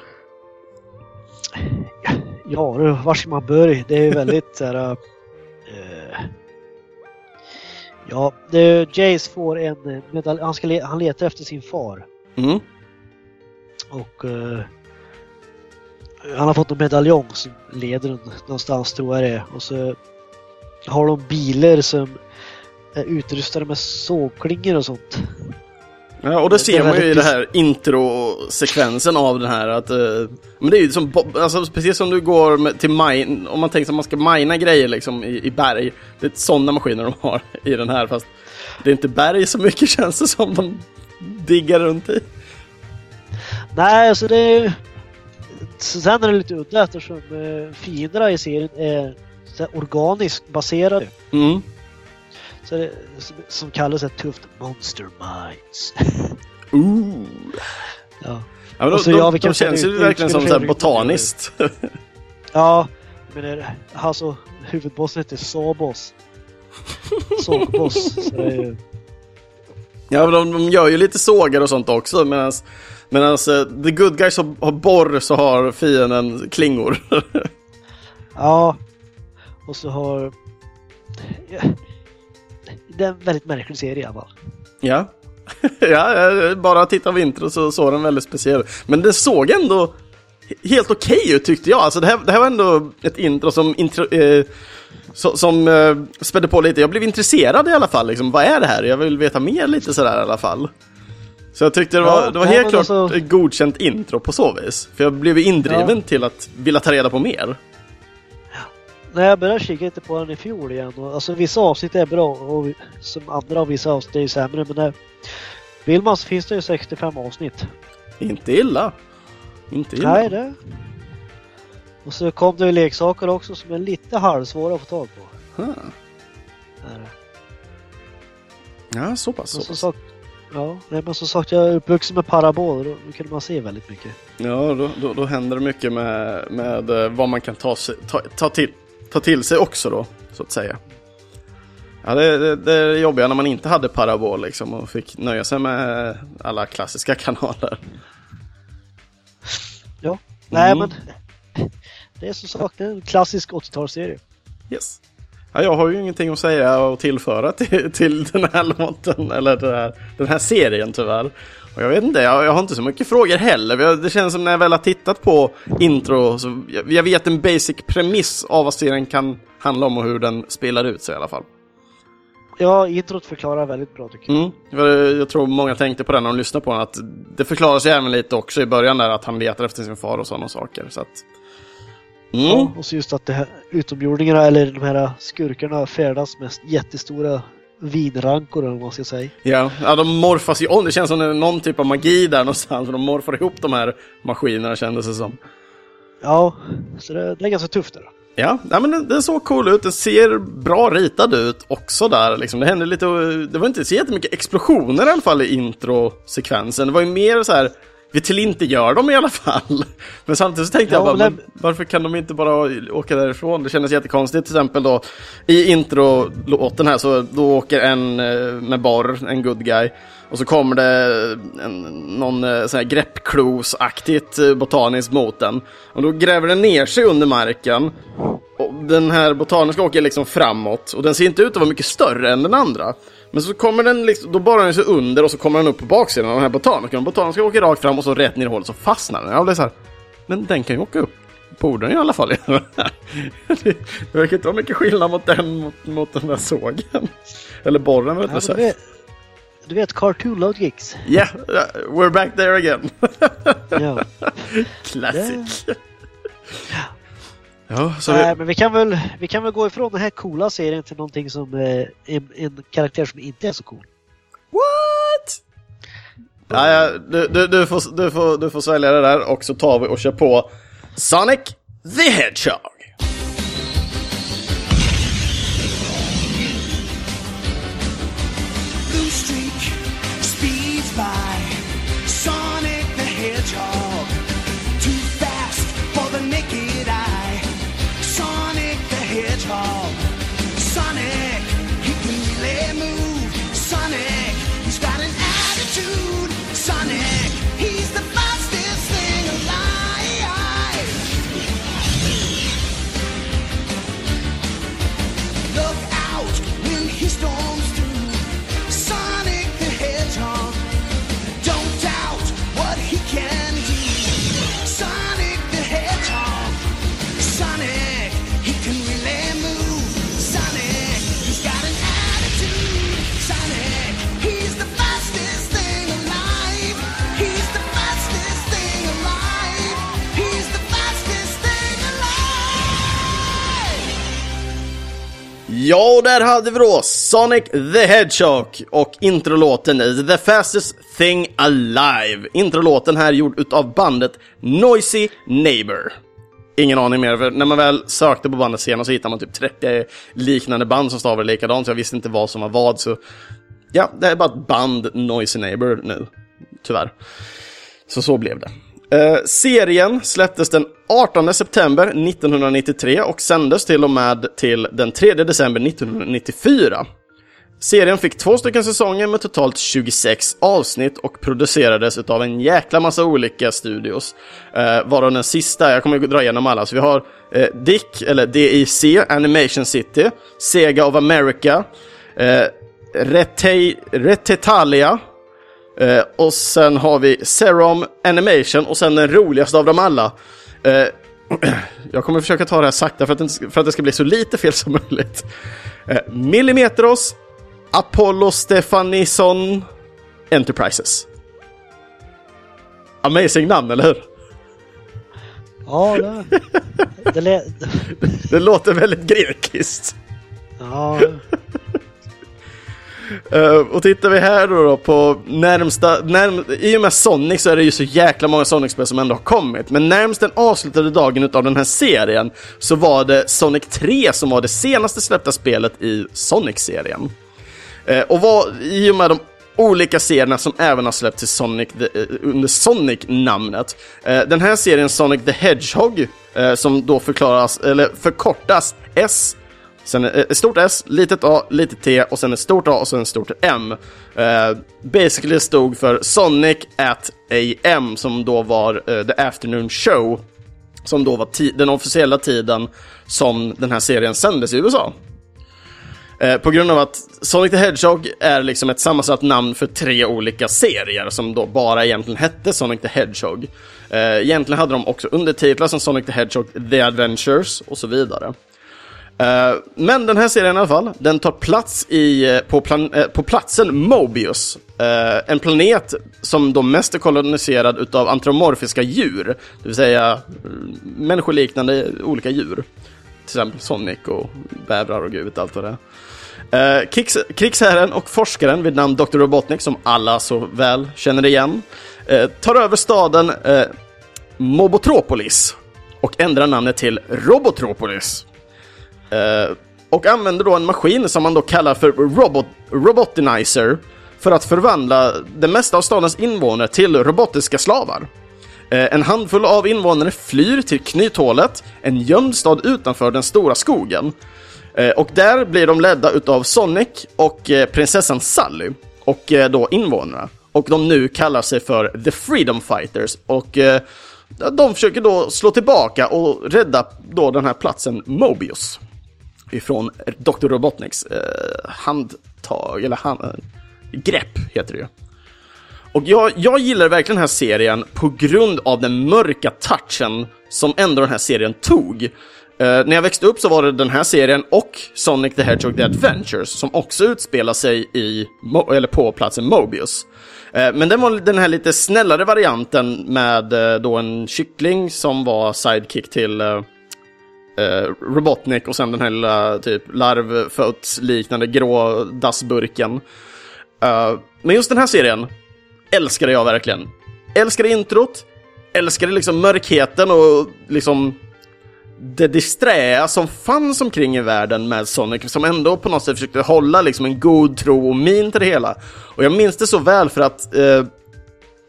Ja, du, var ska man börja? Det är ju väldigt så här eh, ja, det, Jace får en medalj. Han, le, han letar efter sin far. Mm. Och eh, han har fått en medaljong som leder någonstans tror jag det är. Och så har de bilar som är utrustade med sågklingor och sånt. Ja, och det ser man ju i det här introsekvensen av den här att... eh, men det är ju som, alltså precis som du går med, till mine, om man tänker sig att man ska mina grejer liksom i, i berg. Det är sådana maskiner de har i den här fast det är inte berg så mycket känns det som de diggar runt i. Nej, alltså det är ju... Sen är det lite udda eftersom eh, fienderna i serien är så organiskt baserade. Mm. Så det, som, som kallas ett tufft Monster Minds. Ooh. ja. Ja, men de, Och så, de, ja, vi de kan känns ju verkligen som utspela så här sig runt- botaniskt. ja, men alltså huvudbossen heter Sabos. Sågboss. så det är ju... Ja, men de, de gör ju lite sågar och sånt också medan Medan uh, the good guys har, har borr så har fienden klingor. Ja. Och så har... Det är en väldigt märklig serie i alla fall. ja. ja, bara titta av intro så såg den väldigt speciell. Men det såg ändå helt okej ut tyckte jag. Alltså det här, det här var ändå ett intro som, intro, eh, så, som eh, spädde på lite. Jag blev intresserad i alla fall. Liksom. Vad är det här? Jag vill veta mer lite sådär i alla fall. Så jag tyckte det var, Ja, det var helt klart alltså- ett godkänt intro på så vis. För jag blev indriven Ja. till att vilja ta reda på mer. När jag började kika lite på den i fjol igen. Och, alltså vissa avsnitt är bra och som andra av vissa avsnitt är sämre. Men där, vill man så finns det ju 65 avsnitt. Inte illa. Inte illa. Nej det. Och så kom det ju leksaker också som är lite halvsvåra att få tag på. Det. Ja, så pass. Så pass. ja, nej, men som sagt jag är uppvuxen med parabol och då, kunde man se väldigt mycket. Ja, då, då, då händer det mycket med, med eh, vad man kan ta, ta, ta, till, ta till sig också då, så att säga. Ja, det, det, det är jobbiga när man inte hade parabol liksom och fick nöja sig med alla klassiska kanaler. Ja. Nej Mm. men det är som sagt en klassisk 80-talsserie. Yes. Ja, jag har ju ingenting att säga och tillföra till, till den här låten, eller den här, den här serien tyvärr. Och jag vet inte, jag, jag har inte så mycket frågor heller. Det känns som när jag väl har tittat på intro, så jag, jag vet en basic premiss av vad serien kan handla om och hur den spelar ut sig i alla fall. Ja, introt förklarar väldigt bra tycker jag. Mm. För Jag tror många tänkte på den när de lyssnade på den, att det förklaras ju även lite också i början där att han letar efter sin far och sådana saker. Så att... Mm. Ja, och så just att det här utomjordingarna eller de här skurkarna färdas med jättestora vinrankor eller vad man ska säga. Ja, ja, de morfas ju om. Det känns som det är någon typ av magi där någonstans. De morfar ihop de här maskinerna kändes det som. Ja, så det, det är ganska tufft där. Ja, nej, men den, den såg cool ut. Den ser bra ritad ut också där. Liksom. Det hände lite, det var inte så jättemycket explosioner i alla fall i introsekvensen. Det var ju mer så här, vi till inte gör dem i alla fall. Men samtidigt så tänkte Ja, jag bara, men varför kan de inte bara åka därifrån? Det kändes jättekonstigt till exempel då. I introlåten här så då åker en eh, med borr, en good guy. Och så kommer det en, någon eh, sån här greppklos-aktigt eh, botaniskt mot den. Och då gräver den ner sig under marken. Och den här botaniska åker liksom framåt. Och den ser inte ut att vara mycket större än den andra. Men så kommer den liksom, då borrar den sig under och så kommer den upp på baksidan av den här botaniska. Den botaniska åker rakt fram och så rätt ner i hålet så fastnar den. Jag blev så här, men den kan ju åka upp. Borde den i alla fall det verkar inte vara mycket skillnad mot den mot, mot den där sågen. Eller borren vet Ja, du, vet, du vet Cartoon Logics? Yeah, we're back there again. Ja. Classic. Ja, så Nej, det, men vi kan, väl, vi kan väl gå ifrån den här coola serien till någonting som eh, en, en karaktär som inte är så cool. What? Ja, ja, du, du, du, får, du, får, du får svälja det där och så tar vi och kör på Sonic the Hedgehog. Ja, och där hade vi då Sonic the Hedgehog och introlåten The Fastest Thing Alive. Introlåten här gjord utav bandet Noisy Neighbor. Ingen aning mer, för när man väl sökte på bandet senare så hittade man typ 30 liknande band som stavade likadant, så jag visste inte vad som var vad, så ja, det är bara ett band Noisy Neighbor nu, tyvärr. Så så blev det. Eh, serien släpptes den 18 september 1993 och sändes till och med till den 3 december 1994. Serien fick två stycken säsonger med totalt 26 avsnitt och producerades av en jäkla massa olika studios. Eh, varav den sista, jag kommer att dra igenom alla, så vi har eh, Dick, eller DIC, Animation City, Sega of America, eh, Rete- Retetalia, Eh, och sen har vi Serum Animation och sen den roligaste av dem alla. Eh, jag kommer försöka ta det här sakta för att, det, för att det ska bli så lite fel som möjligt. Eh, Millimetros Apollo Stefanison Enterprises. Amazing namn, eller hur? Ja, det, det, Det låter väldigt grekiskt. ja, Uh, och tittar vi här då, då på närmsta, närm, i och med Sonic så är det ju så jäkla många Sonic-spel som ändå har kommit, men närmst den avslutade dagen utav den här serien så var det Sonic 3 som var det senaste släppta spelet i Sonic-serien. Uh, och var, i och med de olika serierna som även har släppts Sonic the, uh, under Sonic-namnet. Den här serien Sonic the Hedgehog, som då förklaras, eller förkortas S Sen eh, ett stort S, litet A, litet T och sen ett stort A och sen ett stort M. Uh, basically stod för Sonic at AM som då var uh, The Afternoon Show. Som då var ti- den officiella tiden som den här serien sändes i USA. På grund av att Sonic the Hedgehog är liksom ett sammansatt namn för tre olika serier som då bara egentligen hette Sonic the Hedgehog. Egentligen hade de också undertitlar som Sonic the Hedgehog The Adventures och så vidare. Eh, men den här serien i alla fall, den tar plats i, eh, på, plan, eh, på platsen Mobius. Eh, en planet som då mest är koloniserad utav antromorfiska djur. Det vill säga eh, människoliknande olika djur. Till exempel Sonic och bävrar och gud allt vad det är. Eh, krigs, krigsherren och forskaren vid namn Dr. Robotnik, som alla så väl känner igen, eh, tar över staden eh, Mobotropolis och ändrar namnet till Robotropolis. Eh, och använder då en maskin som man då kallar för robot, Robotinizer för att förvandla det mesta av stadens invånare till robotiska slavar. Eh, en handfull av invånare flyr till Knythålet, en gömd stad utanför den stora skogen. Eh, och där blir de ledda utav Sonic och eh, prinsessan Sally och eh, då invånarna. Och de nu kallar sig för The Freedom Fighters och eh, de försöker då slå tillbaka och rädda då den här platsen Mobius ifrån Dr. Robotniks eh, handtag, eller hand, eh, grepp heter det ju. Och jag, jag gillar verkligen den här serien på grund av den mörka touchen som ändå den här serien tog. Eh, när jag växte upp så var det den här serien och Sonic the Hedgehog The Adventures som också utspelar sig i, Mo- eller på platsen Mobius. Eh, men den var den här lite snällare varianten med eh, då en kyckling som var sidekick till eh, eh, Robotnik och sen den här lilla typ larvfötsliknande grå dassburken. Eh, men just den här serien älskade jag verkligen. Älskade introt, älskade liksom mörkheten och liksom det disträa som fanns omkring i världen med Sonic som ändå på något sätt försökte hålla liksom en god tro och min till det hela. Och jag minns det så väl för att eh,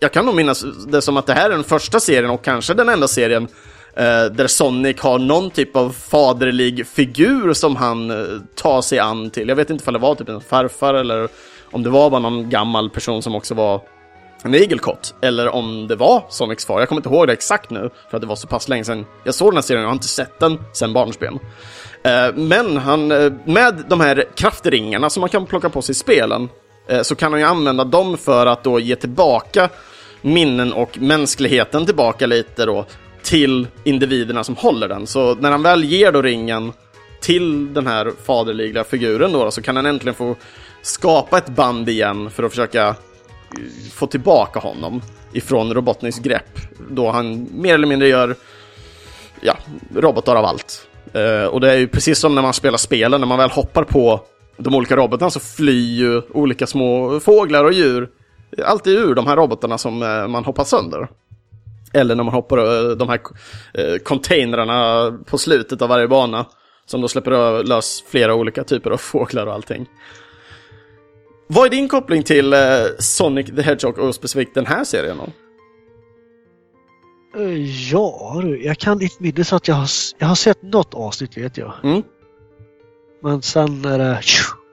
jag kan nog minnas det som att det här är den första serien och kanske den enda serien Eh, där Sonic har någon typ av faderlig figur som han eh, tar sig an till. Jag vet inte om det var typ en farfar eller om det var bara någon gammal person som också var en igelkott, eller om det var Sonics far. Jag kommer inte ihåg det exakt nu, för att det var så pass länge sedan jag såg den här serien. Jag har inte sett den sedan barnsben. Eh, men han, med de här kraftringarna som man kan plocka på sig i spelen, så kan han ju använda dem för att då ge tillbaka minnen och mänskligheten tillbaka lite då till individerna som håller den. Så när han väl ger då ringen till den här faderliga figuren då, så kan han äntligen få skapa ett band igen för att försöka eh, få tillbaka honom ifrån Robotniks grepp. Då han mer eller mindre gör ja, robotar av allt. Eh, och det är ju precis som när man spelar spelen, när man väl hoppar på de olika robotarna så flyr ju olika små fåglar och djur alltid ur de här robotarna som eh, man hoppar sönder. Eller när man hoppar eh, de här eh, containrarna på slutet av varje bana. Som då släpper lös flera olika typer av fåglar och allting. Vad är din koppling till eh, Sonic the Hedgehog och specifikt den här serien då? Ja du, jag kan inte minnas att jag har, jag har sett något avsnitt vet jag. Mm. Men sen är det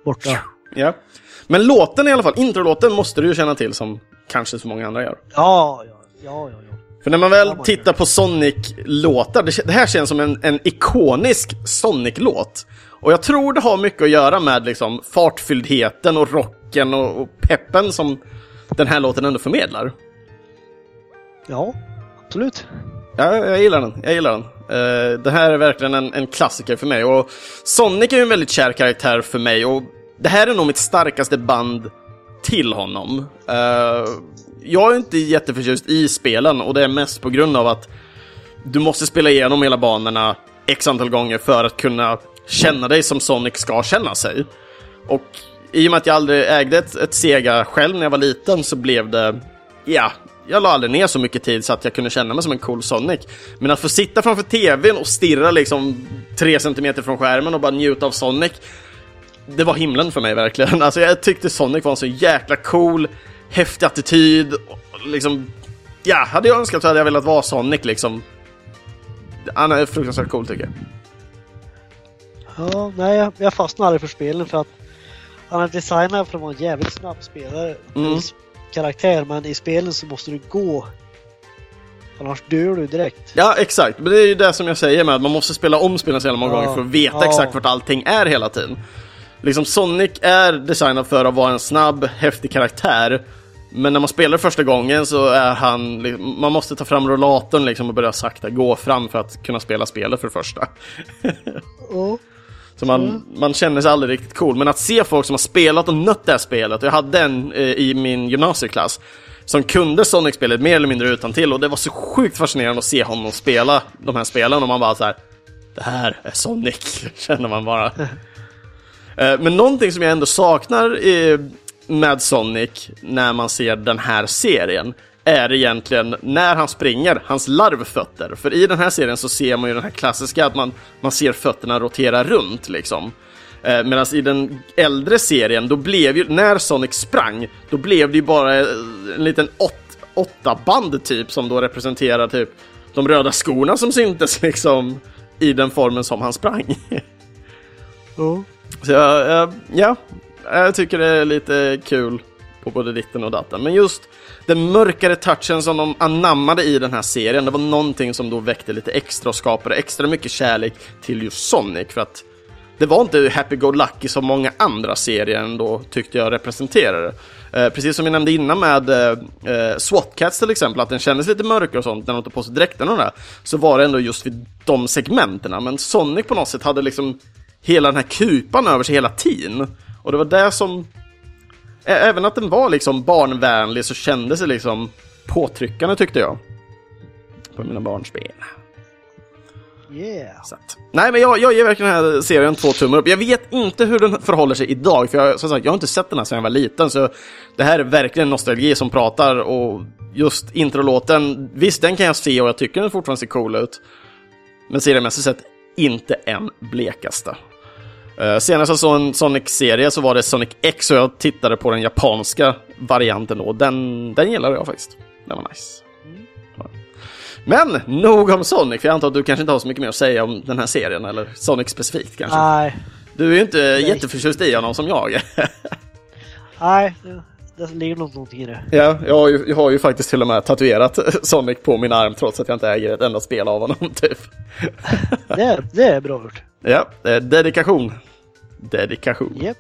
borta. Ja. Men låten i alla fall, introlåten måste du ju känna till som kanske så många andra gör. Ja, ja, ja, ja. ja. För när man väl tittar på Sonic-låtar, det, det här känns som en, en ikonisk Sonic-låt. Och jag tror det har mycket att göra med liksom fartfylldheten och rocken och, och peppen som den här låten ändå förmedlar. Ja, absolut. Ja, jag gillar den. Jag gillar den. Uh, det här är verkligen en, en klassiker för mig. Och Sonic är ju en väldigt kär karaktär för mig och det här är nog mitt starkaste band till honom. Uh, jag är inte jätteförtjust i spelen och det är mest på grund av att du måste spela igenom hela banorna x antal gånger för att kunna känna dig som Sonic ska känna sig. Och i och med att jag aldrig ägde ett, ett Sega själv när jag var liten så blev det, ja, jag la aldrig ner så mycket tid så att jag kunde känna mig som en cool Sonic. Men att få sitta framför TVn och stirra liksom tre centimeter från skärmen och bara njuta av Sonic, det var himlen för mig verkligen. Alltså jag tyckte Sonic var en så jäkla cool, häftig attityd. och Liksom, ja, hade jag önskat så hade jag velat vara Sonic liksom. Han är fruktansvärt cool tycker jag. Ja, nej, jag- fastnade aldrig för spelen för att han är designad för att vara en jävligt snabb spelare. Mm. Karaktär, men i spelen så måste du gå. Annars dör du direkt. Ja, exakt. Men det är ju det som jag säger med att man måste spela om spelen så jävla många Ja. gånger för att veta Ja. exakt vart allting är hela tiden. Liksom Sonic är designad för att vara en snabb, häftig karaktär. Men när man spelar första gången så är han, man måste ta fram rollatorn liksom och börja sakta gå fram för att kunna spela spelet för det första. Ja. Så man, man känner sig aldrig riktigt cool. Men att se folk som har spelat och nött det här spelet. Jag hade en eh, i min gymnasieklass som kunde Sonic-spelet mer eller mindre utan till och det var så sjukt fascinerande att se honom spela de här spelen och man bara så här. Det här är Sonic, känner man bara. Eh, men någonting som jag ändå saknar med Sonic när man ser den här serien är egentligen när han springer, hans larvfötter. För i den här serien så ser man ju den här klassiska att man, man ser fötterna rotera runt liksom. Eh, Medan i den äldre serien, då blev ju, när Sonic sprang, då blev det ju bara en liten åt, åtta band typ som då representerar typ de röda skorna som syntes liksom i den formen som han sprang. Ja. Så jag, eh, ja, jag tycker det är lite kul på både ditten och datten. Men just den mörkare touchen som de anammade i den här serien, det var någonting som då väckte lite extra och skapade extra mycket kärlek till just Sonic. För att det var inte happy-go-lucky som många andra serier ändå tyckte jag representerade. Eh, precis som jag nämnde innan med eh, eh, SWAT Cats till exempel, att den kändes lite mörkare och sånt när de tog på sig dräkterna och det där, så var det ändå just vid de segmenterna. Men Sonic på något sätt hade liksom hela den här kupan över sig hela tiden. Och det var det som... Även att den var liksom barnvänlig så kändes det liksom påtryckande tyckte jag. På mina barnspel. Yeah. Så att, nej, men jag, jag ger verkligen den här serien två tummar upp. Jag vet inte hur den förhåller sig idag, för jag, som sagt, jag har inte sett den här sedan jag var liten, så det här är verkligen nostalgi som pratar och just introlåten, visst den kan jag se och jag tycker den fortfarande ser cool ut. Men seriemässigt sett, inte en blekaste. Uh, senast jag såg en Sonic-serie så var det Sonic X och jag tittade på den japanska varianten då. Den, den gillade jag faktiskt. Den var nice. Men nog om Sonic, för jag antar att du kanske inte har så mycket mer att säga om den här serien, eller Sonic specifikt kanske. Nej, Du är ju inte jätteförtjust i honom som jag. nej. det- ligger nog någonting i det. ja, jag har, ju, jag har ju faktiskt till och med tatuerat Sonic på min arm trots att jag inte äger ett enda spel av honom, typ. Det är, det är bra gjort. Ja, är dedikation. Dedikation. Japp.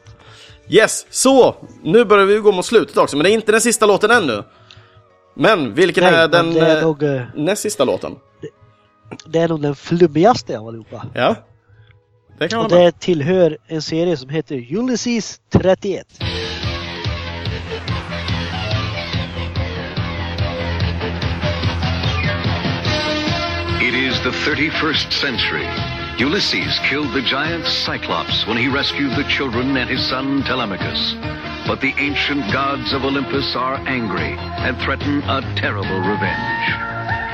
Yes, så nu börjar vi gå mot slutet också, men det är inte den sista låten ännu. Men vilken Nej, är den det är eh, nog, eh, näst sista låten? Det är nog den flummigaste av allihopa. Ja, det kan Och man det tillhör en serie som heter Ulysses 31. It is the 31st century. Ulysses killed the giant Cyclops when he rescued the children and his son Telemachus. But the ancient gods of Olympus are angry and threaten a terrible revenge.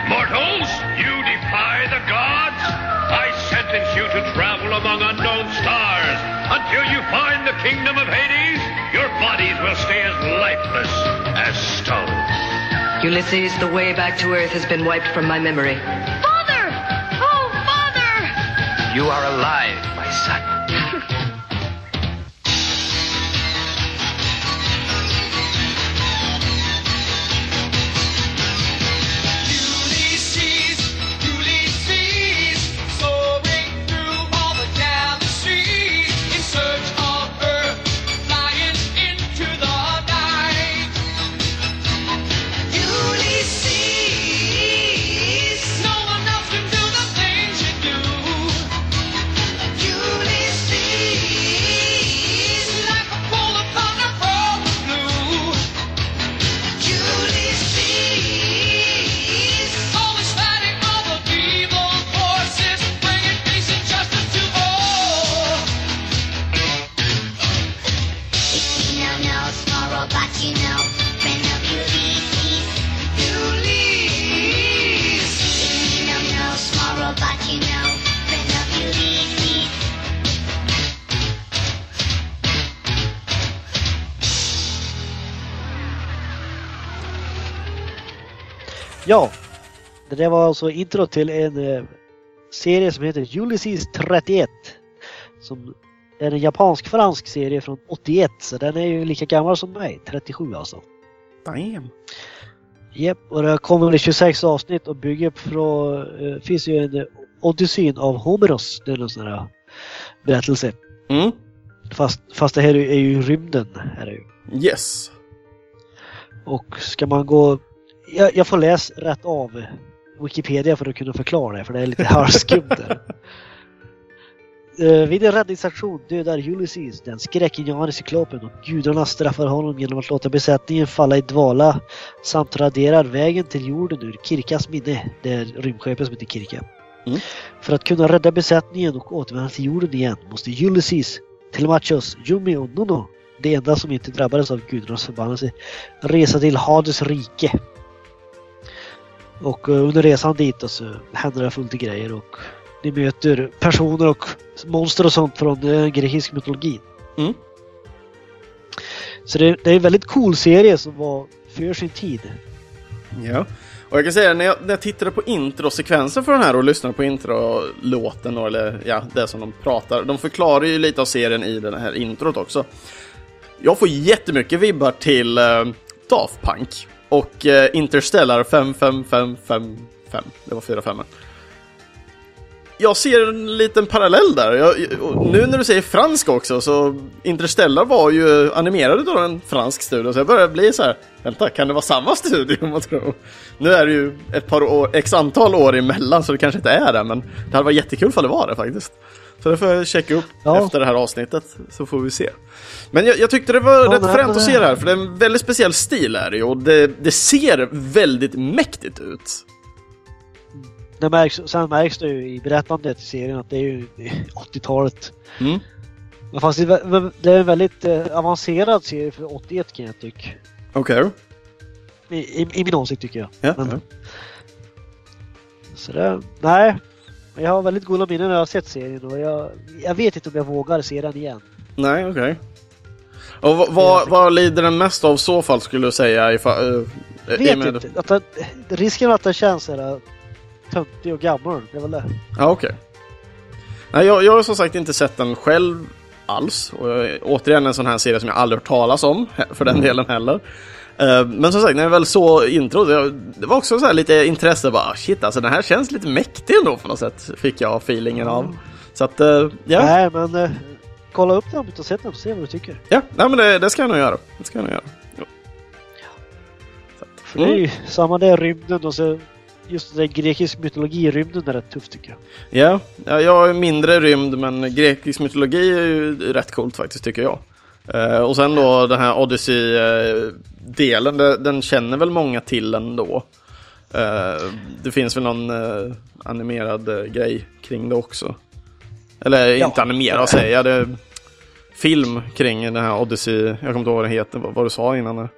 Mortals, you defy the gods? I sentence you to travel among unknown stars. Until you find the kingdom of Hades, your bodies will stay as lifeless as stone. Ulysses, the way back to Earth has been wiped from my memory. You are alive, my son. Det där var alltså intro till en eh, serie som heter Ulysses 31. Som är en japansk-fransk serie från 81, så den är ju lika gammal som mig, 37 alltså. Damn. Japp, och det kommer i 26 avsnitt och bygger på, eh, finns ju en eh, Odysseen av Homeros, det är en sån här berättelse. Mm. Fast, fast det här är ju rymden. Är det ju. Yes. Och ska man gå... Jag, jag får läsa rätt av Wikipedia för att kunna förklara det, för det är lite halvskumt där. Eh, vid en räddningsaktion dödar Ulysses den skräckinjagande cyklopen och gudarna straffar honom genom att låta besättningen falla i dvala samt raderar vägen till jorden ur Kirkas minne, det är rymdskeppet som heter Kirka. Mm. För att kunna rädda besättningen och återvända till jorden igen måste Ulysses, Telemachos, Yumi och Nono, det enda som inte drabbades av gudarnas förbannelse, resa till Hades rike. Och eh, under resan dit då så händer det fullt grejer och ni möter personer och monster och sånt från eh, grekisk mytologi. Mm. Så det, det är en väldigt cool serie som var för sin tid. Ja. Och jag kan säga när jag, när jag tittade på introsekvensen för den här och lyssnade på introlåten, eller ja, det som de pratar. De förklarar ju lite av serien i den här introt också. Jag får jättemycket vibbar till uh, Daft Punk och uh, Interstellar 55555. Det var fyra femmor. Jag ser en liten parallell där. Jag, nu när du säger fransk också så Interstellar var ju animerad av en fransk studio så jag börjar bli så här. Vänta, kan det vara samma studio? Man tror. Nu är det ju ett par år, x antal år emellan så det kanske inte är det men det hade varit jättekul för det var det faktiskt. Så det får jag checka upp Ja. efter det här avsnittet så får vi se. Men jag, jag tyckte det var Ja, rätt fränt att se det här för det är en väldigt speciell stil är det och det, det ser väldigt mäktigt ut. Det märks, sen märks det ju i berättandet i serien att det är ju 80-talet. Mm. Men fast det är en väldigt eh, avancerad serie för 81 kan jag tycka. Okej. I, i, I min åsikt tycker jag. Ja, Men- ja. Så det, nej. Jag har väldigt goda minnen när jag har sett serien och jag, jag vet inte om jag vågar se den igen. Nej, okej. Och vad, vad, vad lider den mest av så fall skulle du säga? Ifall, uh, vet inte. Att den, risken att den känns sådär töntig och gammal, det är väl det. Ja, okej. Nej, jag, jag har som sagt inte sett den själv alls. Och jag, återigen en sån här serie som jag aldrig hört talas om, för den delen heller. Eh, men som sagt, när jag väl såg intro, det, var också så här lite intresse bara, "Ah, shit alltså den här känns lite mäktig ändå på något sätt, fick jag feelingen av. Så att, eh, ja. Nej, men eh, kolla upp den om du inte har sett den och se vad du tycker. Ja, nej, men det, det ska jag nog göra. Det ska jag nog göra. Att, För det är ju samma där rymden och så just det där grekisk mytologi i rymden är rätt tufft tycker jag. Ja, ja, jag är mindre rymd men grekisk mytologi är ju rätt coolt faktiskt tycker jag. Eh, och sen då den här Odyssey-delen, det- den känner väl många till ändå. Eh, det finns väl någon eh, animerad grej kring det också. Eller Ja. inte animerad säger jag. Det film kring den här Odyssey. Jag kommer inte ihåg vad den heter, vad, vad du sa innan. där.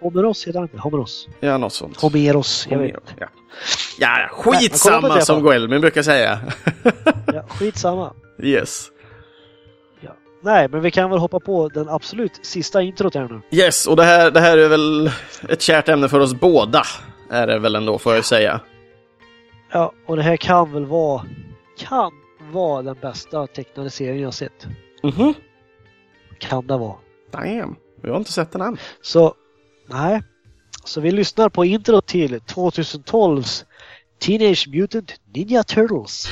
Homeros heter han? Homeros. Ja, något sånt. Homeros, jag vet. Ja, ja Nej, skitsamma det, som fan. Goelmin brukar säga. Ja, skitsamma. yes. Nej, men vi kan väl hoppa på den absolut sista introt här nu. Yes, och det här, det här är väl ett kärt ämne för oss båda. Är det väl ändå, får jag säga. Ja, och det här kan väl vara, kan vara den bästa tecknade serien jag sett. Mhm. Kan det vara. Damn, jag har inte sett den än. Så, nej. Så vi lyssnar på intro till 2012s Teenage Mutant Ninja Turtles.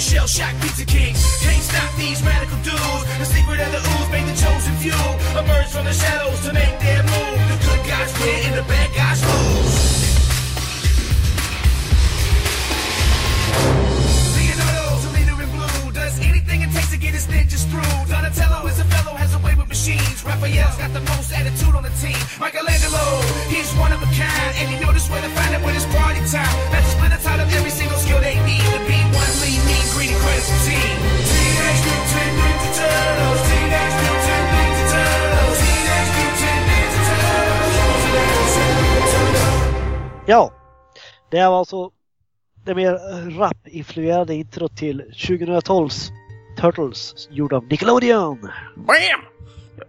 The Shell Shock Pizza King. Can't stop these radical dudes. The secret of the ooze made the chosen few emerge from the shadows to make their move. The good guys win and the bad guys lose. Leonardo's a leader in blue. Does anything it takes to get his ninjas through. Donatello is a fellow, machines. Raphael's got the most attitude on the team. Michelangelo, he's one of a kind. And you know this where to find it when it's party time. That's a splinter out of every single skill they need to be one lean, mean, greedy, credible team. Teenage Mutant Ninja Turtles. Teenage Mutant Ninja Turtles. Teenage Mutant Ninja Turtles. Heroes of the Ja, det er var alltså det mer rap-influerade intro till 2012s Turtles gjord av Nickelodeon. Bam!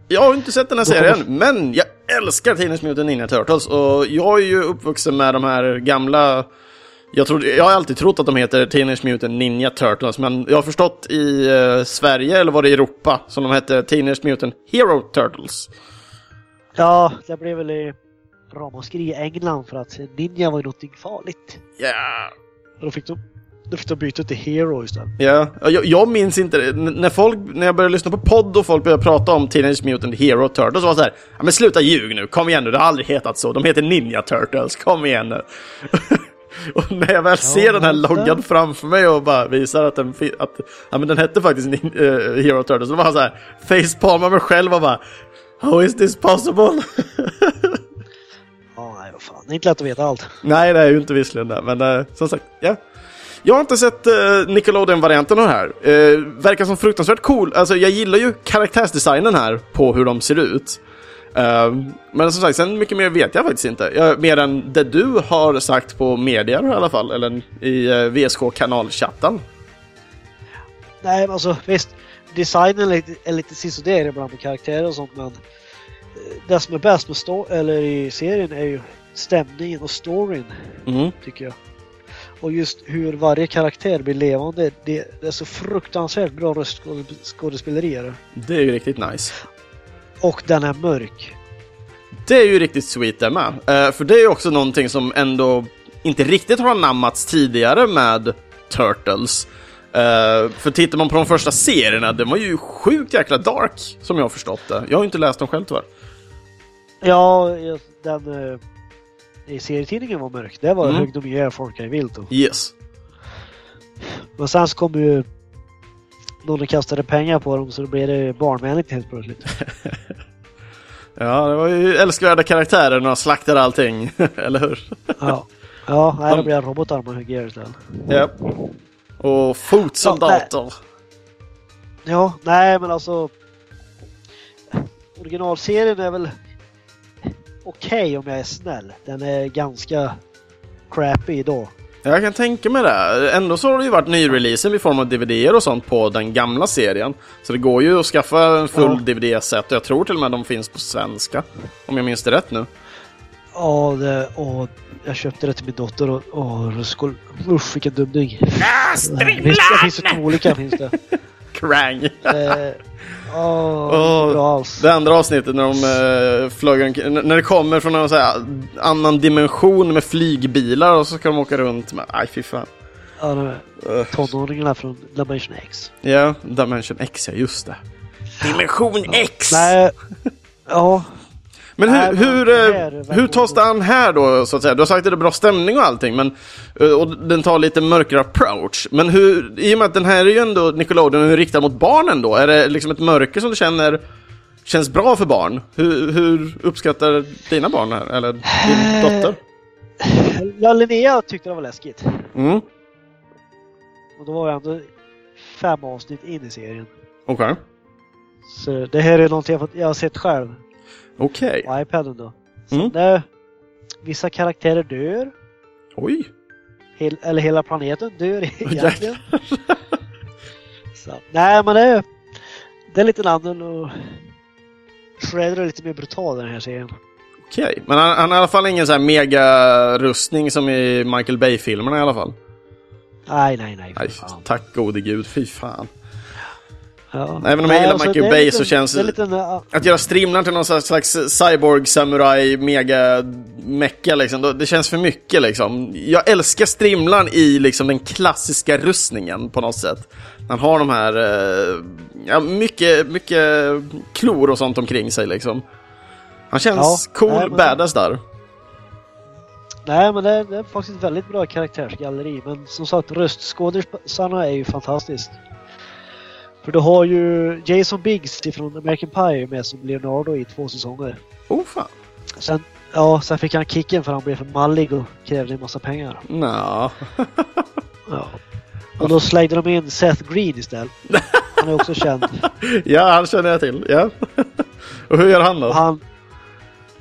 Jag har inte sett den här serien, men jag älskar Teenage Mutant Ninja Turtles och jag är ju uppvuxen med de här gamla jag, trodde, jag har alltid trott att de heter Teenage Mutant Ninja Turtles, men jag har förstått i eh, Sverige, eller var det i Europa, som de hette Teenage Mutant Hero Turtles. Ja, det blev väl i ramaskri i England för att Ninja var ju någonting farligt. Ja, Och Då fick de, de byta till Hero istället. Ja, jag, jag minns inte det. N- när, folk, när jag började lyssna på podd och folk började prata om Teenage Mutant Hero Turtles så var det så här, ja men sluta ljug nu, kom igen nu, det har aldrig hetat så, de heter Ninja Turtles, kom igen nu. och när jag väl ser den här loggan framför mig och bara visar att den, att, ja, men den hette faktiskt Nin- eh, Hero Turtles, då var jag så här, facepalmar mig själv och bara, how is this possible? Ja, nej vad fan. Det är inte lätt att veta allt. Nej, det är ju inte visserligen det, men eh, som sagt, ja. Jag har inte sett uh, Nickelodeon-varianten av det här. Eh, verkar som fruktansvärt cool. Alltså, jag gillar ju karaktärsdesignen här på hur de ser ut. Eh, men som sagt, sen mycket mer vet jag faktiskt inte. Jag, mer än det du har sagt på medier i alla fall, eller i uh, VSK-kanalchatten. Nej, alltså visst. Designen är lite, är lite sisådär ibland med karaktärer och sånt men eh, det som är bäst med eller i serien är ju stämningen och storyn Mm. tycker jag. Och just hur varje karaktär blir levande. Det, det är så fruktansvärt bra röstskådespeleri. det. Är ju riktigt nice. Och den är mörk. Det är ju riktigt sweet det med. Eh, för det är ju också någonting som ändå inte riktigt har anammats tidigare med Turtles. Eh, för tittar man på de första serierna, de var ju sjukt jäkla dark, som jag har förstått det. Jag har ju inte läst dem själv tyvärr. Ja, den eh, i serietidningen var mörk. Det var Mm. mm. högg de ihjäl folk i vilt. Och. Yes. Men sen så kom ju någon och kastade pengar på dem så då blev det barnvänligt helt plötsligt. Ja, det var ju älskvärda karaktärer när de slaktade allting, eller hur? Ja, ja nej, då De- blev det robotar man högg ihjäl istället. Ja. Och fotsoldater. Ja, nej men alltså. Originalserien är väl okej om jag är snäll. Den är ganska crappy idag. Jag kan tänka mig det. Ändå så har det ju varit nyreleasen i form av DVD och sånt på den gamla serien. Så det går ju att skaffa en full Ja. DVD-set och jag tror till och med de finns på svenska. Om jag minns det rätt nu. Ja, det, och jag köpte det till min dotter och, och skulle, usch vilken dumning. Ah, Det finns, det finns olika finns det. Krang! Eh, alls. det andra avsnittet när de uh, flög när det kommer från en här, annan dimension med flygbilar och så ska de åka runt med, aj fy fan. Ja, de tonåringarna från Dimension X. Ja, Dimension X, ja just det. Dimension X! Nej, ja, Men hur, hur, eh, hur tas det an här då, så att säga? Du har sagt att det är bra stämning och allting, men, eh, och den tar lite mörkare approach. Men hur, i och med att den här är ju ändå Nickelodeon riktad mot barnen då, är det liksom ett mörker som du känner känns bra för barn? Hur, hur uppskattar dina barn här, eller din Eh. dotter? Ja, Linnea tyckte det var läskigt. Mm, Och då var jag ändå fem avsnitt in i serien. okej. Så det här är någonting jag har sett själv Okej. på iPaden då. Så Mm. det, vissa karaktärer dör. Oj. Hel, eller hela planeten dör egentligen. Så, nej men det är, det är lite annan och Shredder är lite mer brutal den här serien. Okej, men han, han har i alla fall ingen sån här mega-rustning som i Michael Bay-filmerna i alla fall. Nej, nej, nej. Nej, tack gode gud, fy fan. Ja. Även om jag gillar alltså, Michael Bay lite- så känns- Det lite, ja, Att göra Strimlan till någon slags, slags cyborg, samurai, mega mecka liksom, det känns för mycket liksom. Jag älskar Strimlan i liksom den klassiska rustningen på något sätt. Han har de här, eh, ja, mycket, mycket klor och sånt omkring sig liksom. Han känns Ja, cool, nej, men- badass där. nej men det är, det är faktiskt ett väldigt bra karaktärsgalleri. Men som sagt röstskådisarna är ju fantastiskt. För du har ju Jason Biggs från American Pie med som Leonardo i två säsonger. Oh fan. Sen, ja, sen fick han kicken för han blev för mallig och krävde en massa pengar. Nå. Ja. Och då slängde de in Seth Green istället. Han är också känd. ja, han känner jag till. Ja. och hur gör han då? Han,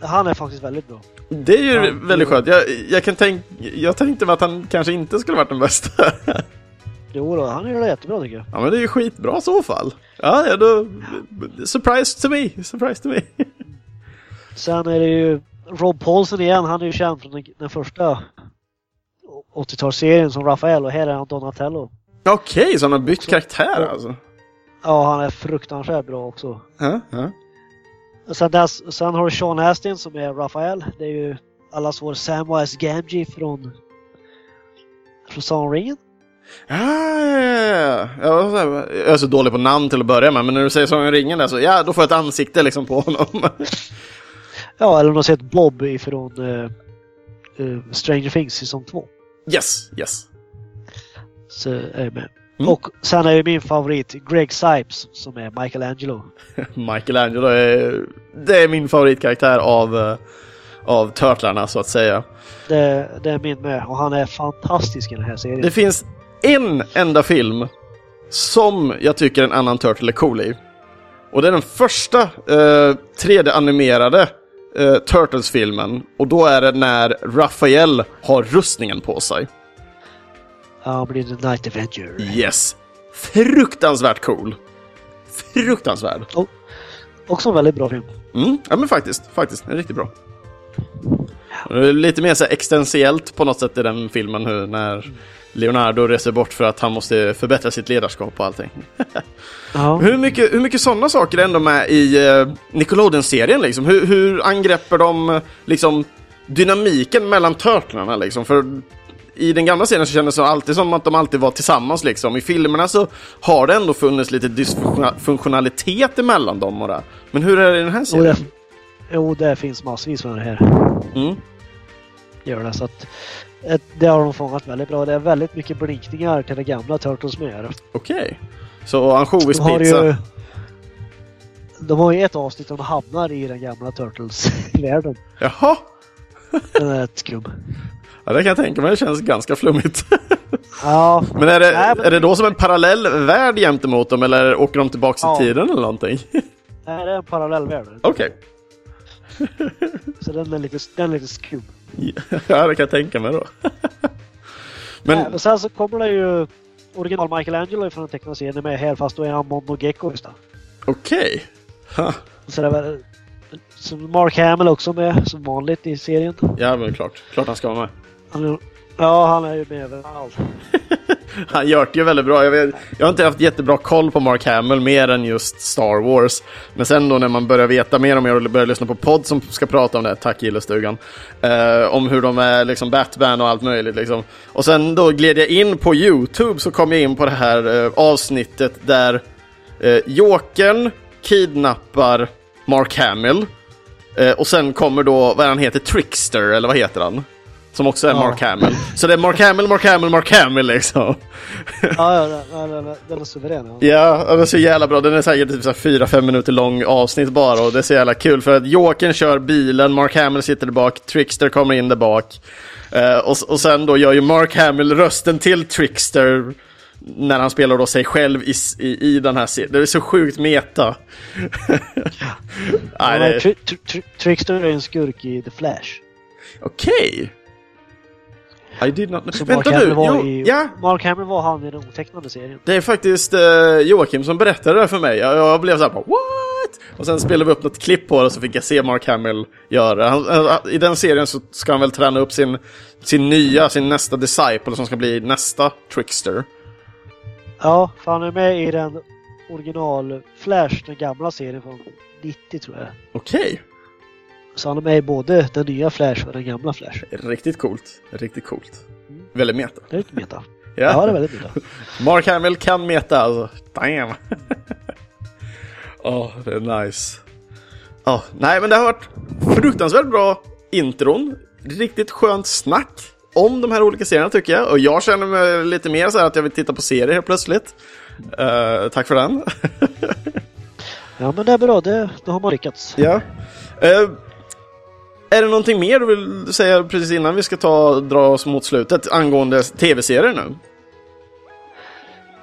han är faktiskt väldigt bra. Det är ju Ja, väldigt skönt. Jag, jag, kan tänk, jag tänkte att han kanske inte skulle varit den bästa. Jo då, han gör det jättebra tycker jag. ja, men det är ju skitbra i så fall. Ja, ja då... Surprise to me, surprise to me. Sen är det ju Rob Paulsen igen. Han är ju känd från den, första 80-talsserien som Rafael och här är han Donatello. Okej, så han har bytt karaktär alltså? Ja, han är fruktansvärt bra också. Ja, ja. Sen, dess, sen har du Sean Astin som är Rafael. Det är ju allas vår Samwise Gamgee från från Sagan. Ah, ja, ja, ja. Jag här- jag är så dålig på namn till att börja med, men när du säger Sagan om ringen där så, ja, då får jag ett ansikte liksom på honom. Ja, eller om du har sett Bob ifrån uh, uh, Stranger Things säsong 2. yes, yes. Så är jag med. Mm. Och sen är ju min favorit Greg Sipes som är Michelangelo. Michelangelo är, det är min favoritkaraktär av, eh, av Turtlarna så att säga. Det, det är min med och han är fantastisk i den här serien. Det finns en enda film som jag tycker en annan Turtle är cool i. Och det är den första eh, 3D-animerade eh, Turtles-filmen. Och då är det när Raphael har rustningen på sig. Ja, blir The Night Avenger. Yes! Fruktansvärt cool! Fruktansvärd! Också en väldigt bra film. Mm, ja men faktiskt, faktiskt, den är riktigt bra. Och det Lite mer så här existentiellt på något sätt i den filmen hur, när Leonardo reser bort för att han måste förbättra sitt ledarskap och allting. Ja. Hur mycket, hur mycket sådana saker är ändå med i uh, Nickelodeon-serien liksom? Hur, hur angreppar de eh, liksom dynamiken mellan Turtlarna liksom? För i den gamla serien så kändes det alltid som att de alltid var tillsammans liksom. I filmerna så har det ändå funnits lite dysfunktionalitet emellan dem och det. Men hur är det i den här Jo, serien? det, jo, det finns massvis med det här. Mm. Gör det, så att, ett, det har de fångat väldigt bra. Det är väldigt mycket blinkningar till det gamla Turtles med. Okej. Så ansjovispizza. De de har ju ett avsnitt där de hamnar i den gamla Turtles-världen. Jaha! Den är rätt skum. Ja, det kan jag tänka mig. Det känns ganska flummigt. Ja, Men är det, Nej, men- är det då som en parallell värld gentemot dem eller åker de tillbaks Ja. i tiden eller någonting? nej, det är en parallell värld. Okej. Så den är lite, den är lite skum. ja, det kan jag tänka mig då. Men, men sen så kommer det ju original Michelangelo från den tecknade serien med här fast då är han Mondo Gecko istället. okej. Ha. Så det är väl, Mark Hamill också med som vanligt i serien. Ja, men klart. Klart han ska vara med. Han är, ja, han är ju med överallt. Han gör det ju väldigt bra. Jag, vet, jag har inte haft jättebra koll på Mark Hamill mer än just Star Wars. Men sen då när man börjar veta mer om och börjar lyssna på podd som ska prata om det, tack Gillestugan, eh, om hur de är liksom Batman och allt möjligt liksom. Och sen då gled jag in på YouTube så kom jag in på det här eh, avsnittet där eh, Jokern kidnappar Mark Hamill. Eh, och sen kommer då, vad han heter, Trickster, eller vad heter han? Som också är Ja. Mark Hamill. Så det är Mark Hamill, Mark Hamill, Mark Hamill liksom. Ja, ja den, den, den, den är suverän. Ja. Ja, det är så jävla bra. Den är säkert typ så här fyra, fem minuter lång avsnitt bara och det är så jävla kul för att Jokern kör bilen, Mark Hamill sitter där bak, Trickster kommer in där bak. Eh, och, och sen då gör ju Mark Hamill rösten till Trickster när han spelar då sig själv i, i, i den här serien. Det är så sjukt meta. Ja, Nej, det, Tri- Tri- Tri- Trickster är en skurk i The Flash. Okej. I did not know. Så Mark Vänta nu, jo, i, ja, Mark Hamill var han i den otecknade serien. Det är faktiskt eh, Joakim som berättade det för mig. Jag, jag blev så här bara what? Och sen spelade vi upp något klipp på det och så fick jag se Mark Hamill göra han, I den serien så ska han väl träna upp sin, sin nya, sin nästa disciple som ska bli nästa Trickster. Ja, för han är med i den original Flash, den gamla serien från 90 tror jag. Okej, Så han är med i både den nya Flash och den gamla Flash. riktigt coolt. Riktigt coolt. Väldigt meta. Det är lite meta. Ja, det är väldigt meta. Mark Hamill kan meta alltså. Damn. Åh, det är nice. Ja, nej men det har varit fruktansvärt bra intron. Riktigt skönt snack om de här olika serierna tycker jag. Och jag känner mig lite mer så här att jag vill titta på serier helt plötsligt. Eh, tack för den. Ja, men det är bra. Det, då har man lyckats. ja. Eh, är det någonting mer du vill säga precis innan vi ska ta dra oss mot slutet angående tv-serier nu?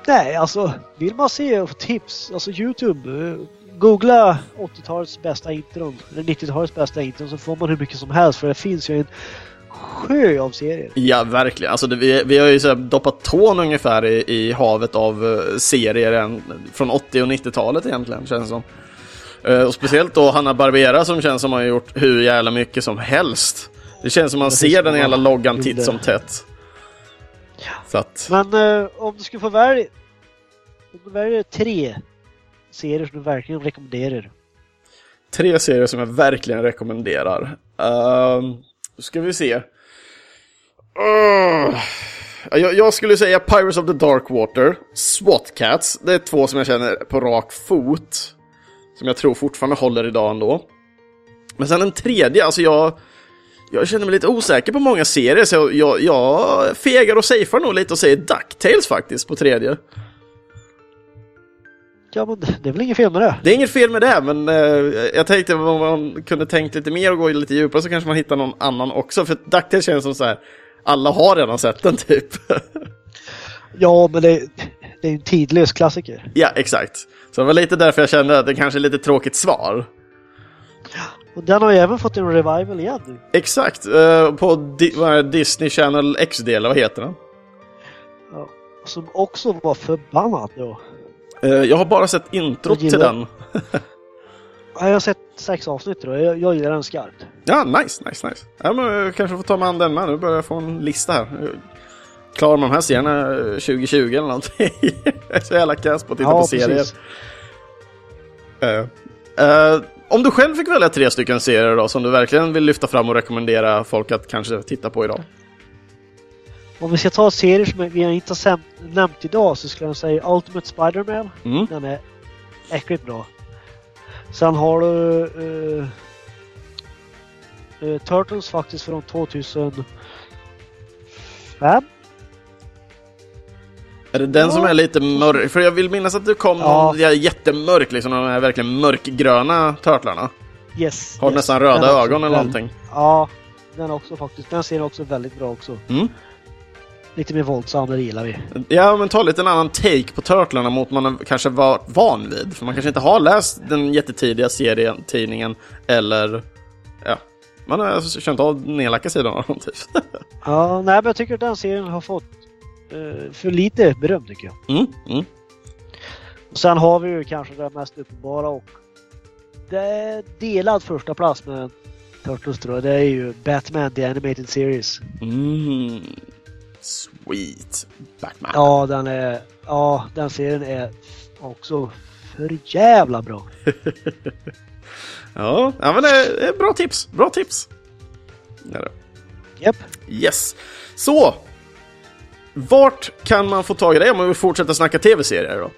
Nej, alltså vill man se tips, alltså Youtube, eh, googla 80-talets bästa intron, eller 90-talets bästa intron så får man hur mycket som helst för det finns ju en sjö av serier. Ja, verkligen. Alltså, det, vi, vi har ju så doppat tån ungefär i, i havet av eh, serier än, från 80 och 90-talet egentligen, känns det som. Eh, och speciellt då Hanna Barbera som känns som har gjort hur jävla mycket som helst. Det känns som man ser den jävla loggan titt som tätt. Att, Men eh, om du skulle få välja, om du väljer tre serier som du verkligen rekommenderar. tre serier som jag verkligen rekommenderar. Uh, ska vi se. Uh, jag, jag skulle säga Pirates of the Dark Water, SWAT Cats. Det är två som jag känner på rak fot. Som jag tror fortfarande håller idag ändå. Men sen den tredje, alltså jag... Jag känner mig lite osäker på många serier så jag, jag, fegar och safear nog lite och säger DuckTales faktiskt på tredje. Ja, men det är väl inget fel med det? Det är inget fel med det, men eh, jag tänkte om man kunde tänkt lite mer och gå lite djupare så kanske man hittar någon annan också. För DuckTales känns som så här, alla har redan sett den typ. Ja, men det, det är en tidlös klassiker. ja, exakt. Så det var lite därför jag kände att det kanske är lite tråkigt svar. Och den har ju även fått en revival igen nu. Exakt, eh, på Di- Disney Channel XD, eller vad heter den? Ja, som också var förbannat bra. Eh, jag har bara sett introt till den. Ja, Jag har sett sex avsnitt då. Jag, jag gillar den skarpt. Ja, nice, nice, nice. Ja, men jag kanske får ta mig an den med. Nu börjar jag få en lista här. Klarar man de här serierna eh, 2020 eller någonting? jag är så jävla kass på att titta Ja, på serier. Eh, eh, om du själv fick välja tre stycken serier då, som du verkligen vill lyfta fram och rekommendera folk att kanske titta på idag. Om vi ska ta serier som vi inte har nämnt idag så skulle jag säga Ultimate Spider-Man. Mm. Den är äckligt bra. Sen har du eh, eh, Turtles faktiskt från 2005. Är det den Ja. som är lite mörk? För jag vill minnas att det kom Ja. någon jättemörk, liksom, de här verkligen mörkgröna törtlarna. Yes. Har yes. nästan Den röda också ögon eller någonting. Ja, den också faktiskt. Den ser också väldigt bra också. Mm. Lite mer våldsam, det gillar vi. Ja, men ta lite en annan take på Turtlarna mot man kanske var van vid. För man kanske inte har läst den jättetidiga serien, tidningen, eller... Ja, man har känt av den elaka sidan av dem, typ. Ja, nej, men jag tycker att den serien har fått för lite beröm tycker jag. Mm, mm. Och sen har vi ju kanske det mest uppenbara och det är delad första plats med Turtles tror jag. Det är ju Batman The Animated Series. Mm. Sweet. Batman. Ja, den är... Ja, den serien är också för jävla bra. Ja, ja men det är, bra tips. Bra tips. Japp. Yes. Så. Vart kan man få tag i dig om man vill fortsätta snacka tv-serier då?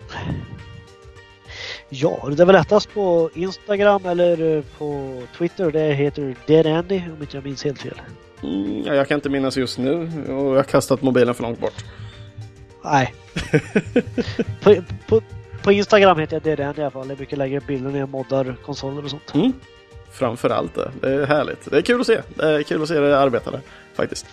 Ja, det är väl lättast på Instagram eller eh, på Twitter. Det heter Dead Andy om inte jag minns helt fel. Mm, ja, jag kan inte minnas just nu och jag har kastat mobilen för långt bort. Nej. på, på, på Instagram heter jag Dead Andy i alla fall. Jag brukar lägga upp bilder när jag moddar konsoler och sånt. Mm. Framför allt det. Det är härligt. Det är kul att se. Det är kul att se det arbeta där, faktiskt.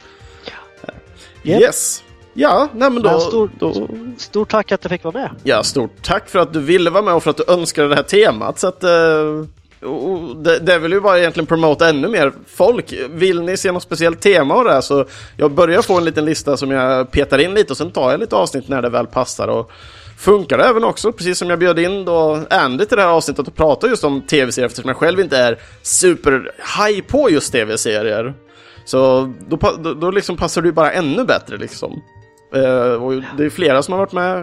Yep. Yes. Ja, nej men då... Men stort, då... stort tack att jag fick vara med. Ja, stort tack för att du ville vara med och för att du önskade det här temat. Så att, eh, och det, det vill ju bara egentligen promota ännu mer folk. Vill ni se något speciellt tema av det här så jag börjar få en liten lista som jag petar in lite och sen tar jag lite avsnitt när det väl passar. Och funkar det även också, precis som jag bjöd in då Andy till det här avsnittet och prata just om tv-serier eftersom jag själv inte är super high på just tv-serier. Så då, då, då liksom passar det ju bara ännu bättre liksom. Och det är flera som har varit med.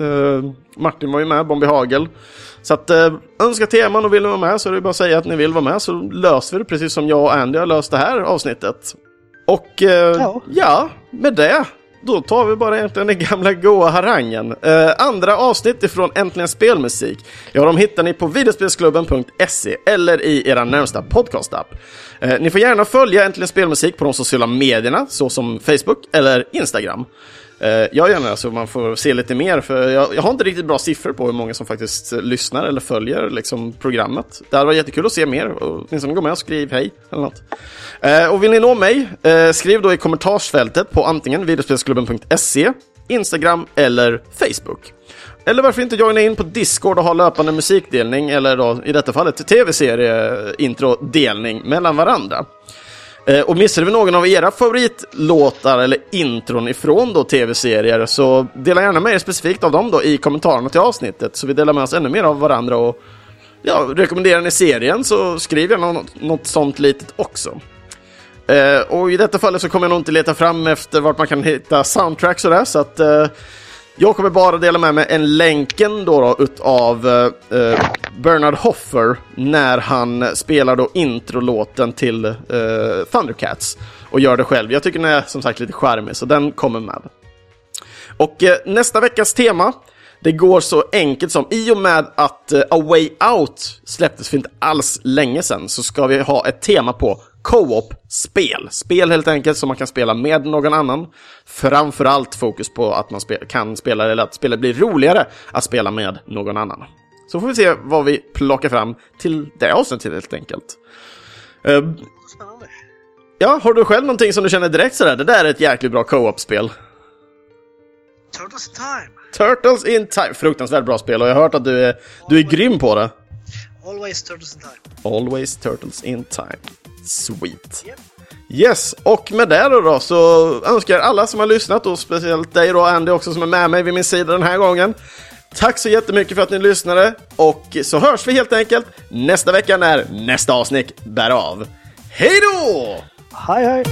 Eh, Martin var ju med, Bombi Hagel. Så att eh, önska teman och vill ni vara med så är det bara att säga att ni vill vara med så löser vi det precis som jag och Andy har löst det här avsnittet. Och ja. Ja. med det då tar vi bara egentligen den gamla goa harangen. Eh, andra avsnitt ifrån Äntligen Spelmusik. Ja, de hittar ni på videospelsklubben.se eller i era närmsta podcastapp. Eh, ni får gärna följa Äntligen Spelmusik på de sociala medierna såsom Facebook eller Instagram. Jag gör det så man får se lite mer, för jag, jag har inte riktigt bra siffror på hur många som faktiskt eh, lyssnar eller följer liksom, programmet. Det hade varit jättekul att se mer, och åtminstone gå med och skriv hej eller något. Eh, och vill ni nå mig, eh, skriv då i kommentarsfältet på antingen videospelsklubben.se, Instagram eller Facebook. Eller varför inte joina in på Discord och ha löpande musikdelning, eller då i detta fallet tv-serie-intro-delning mellan varandra. Eh, Och missade vi någon av era favoritlåtar eller intron ifrån då tv-serier så dela gärna med er specifikt av dem då i kommentarerna till avsnittet så vi delar med oss ännu mer av varandra och ja, rekommenderar ni serien så skriv gärna något, något sånt litet också. Eh, och i detta fallet så kommer jag nog inte leta fram efter vart man kan hitta soundtracks och det så att eh, jag kommer bara dela med mig en länken då, då utav eh, eh, Bernard Hoffer när han spelar då introlåten till eh, Thundercats och gör det själv. Jag tycker den är som sagt lite charmig så den kommer med. Och eh, nästa veckas tema det går så enkelt som i och med att eh, A Way Out släpptes för inte alls länge sedan så ska vi ha ett tema på co-op-spel. Spel helt enkelt som man kan spela med någon annan. Framförallt fokus på att man spe kan spela, eller att spelet blir roligare att spela med någon annan. Så får vi se vad vi plockar fram till det avsnittet helt enkelt. Eh, ja, har du själv någonting som du känner direkt sådär, det där är ett jäkligt bra co-op-spel? Turtles in time. Turtles in Time, fruktansvärt bra spel och jag har hört att du är, du är grym på det. Always Turtles in time. Always Turtles in Time. Sweet. Yes, och med det då, då så önskar jag alla som har lyssnat och speciellt dig då Andy också som är med mig vid min sida den här gången. Tack så jättemycket för att ni lyssnade och så hörs vi helt enkelt nästa vecka när nästa avsnitt bär av. Hej då! Hej hej!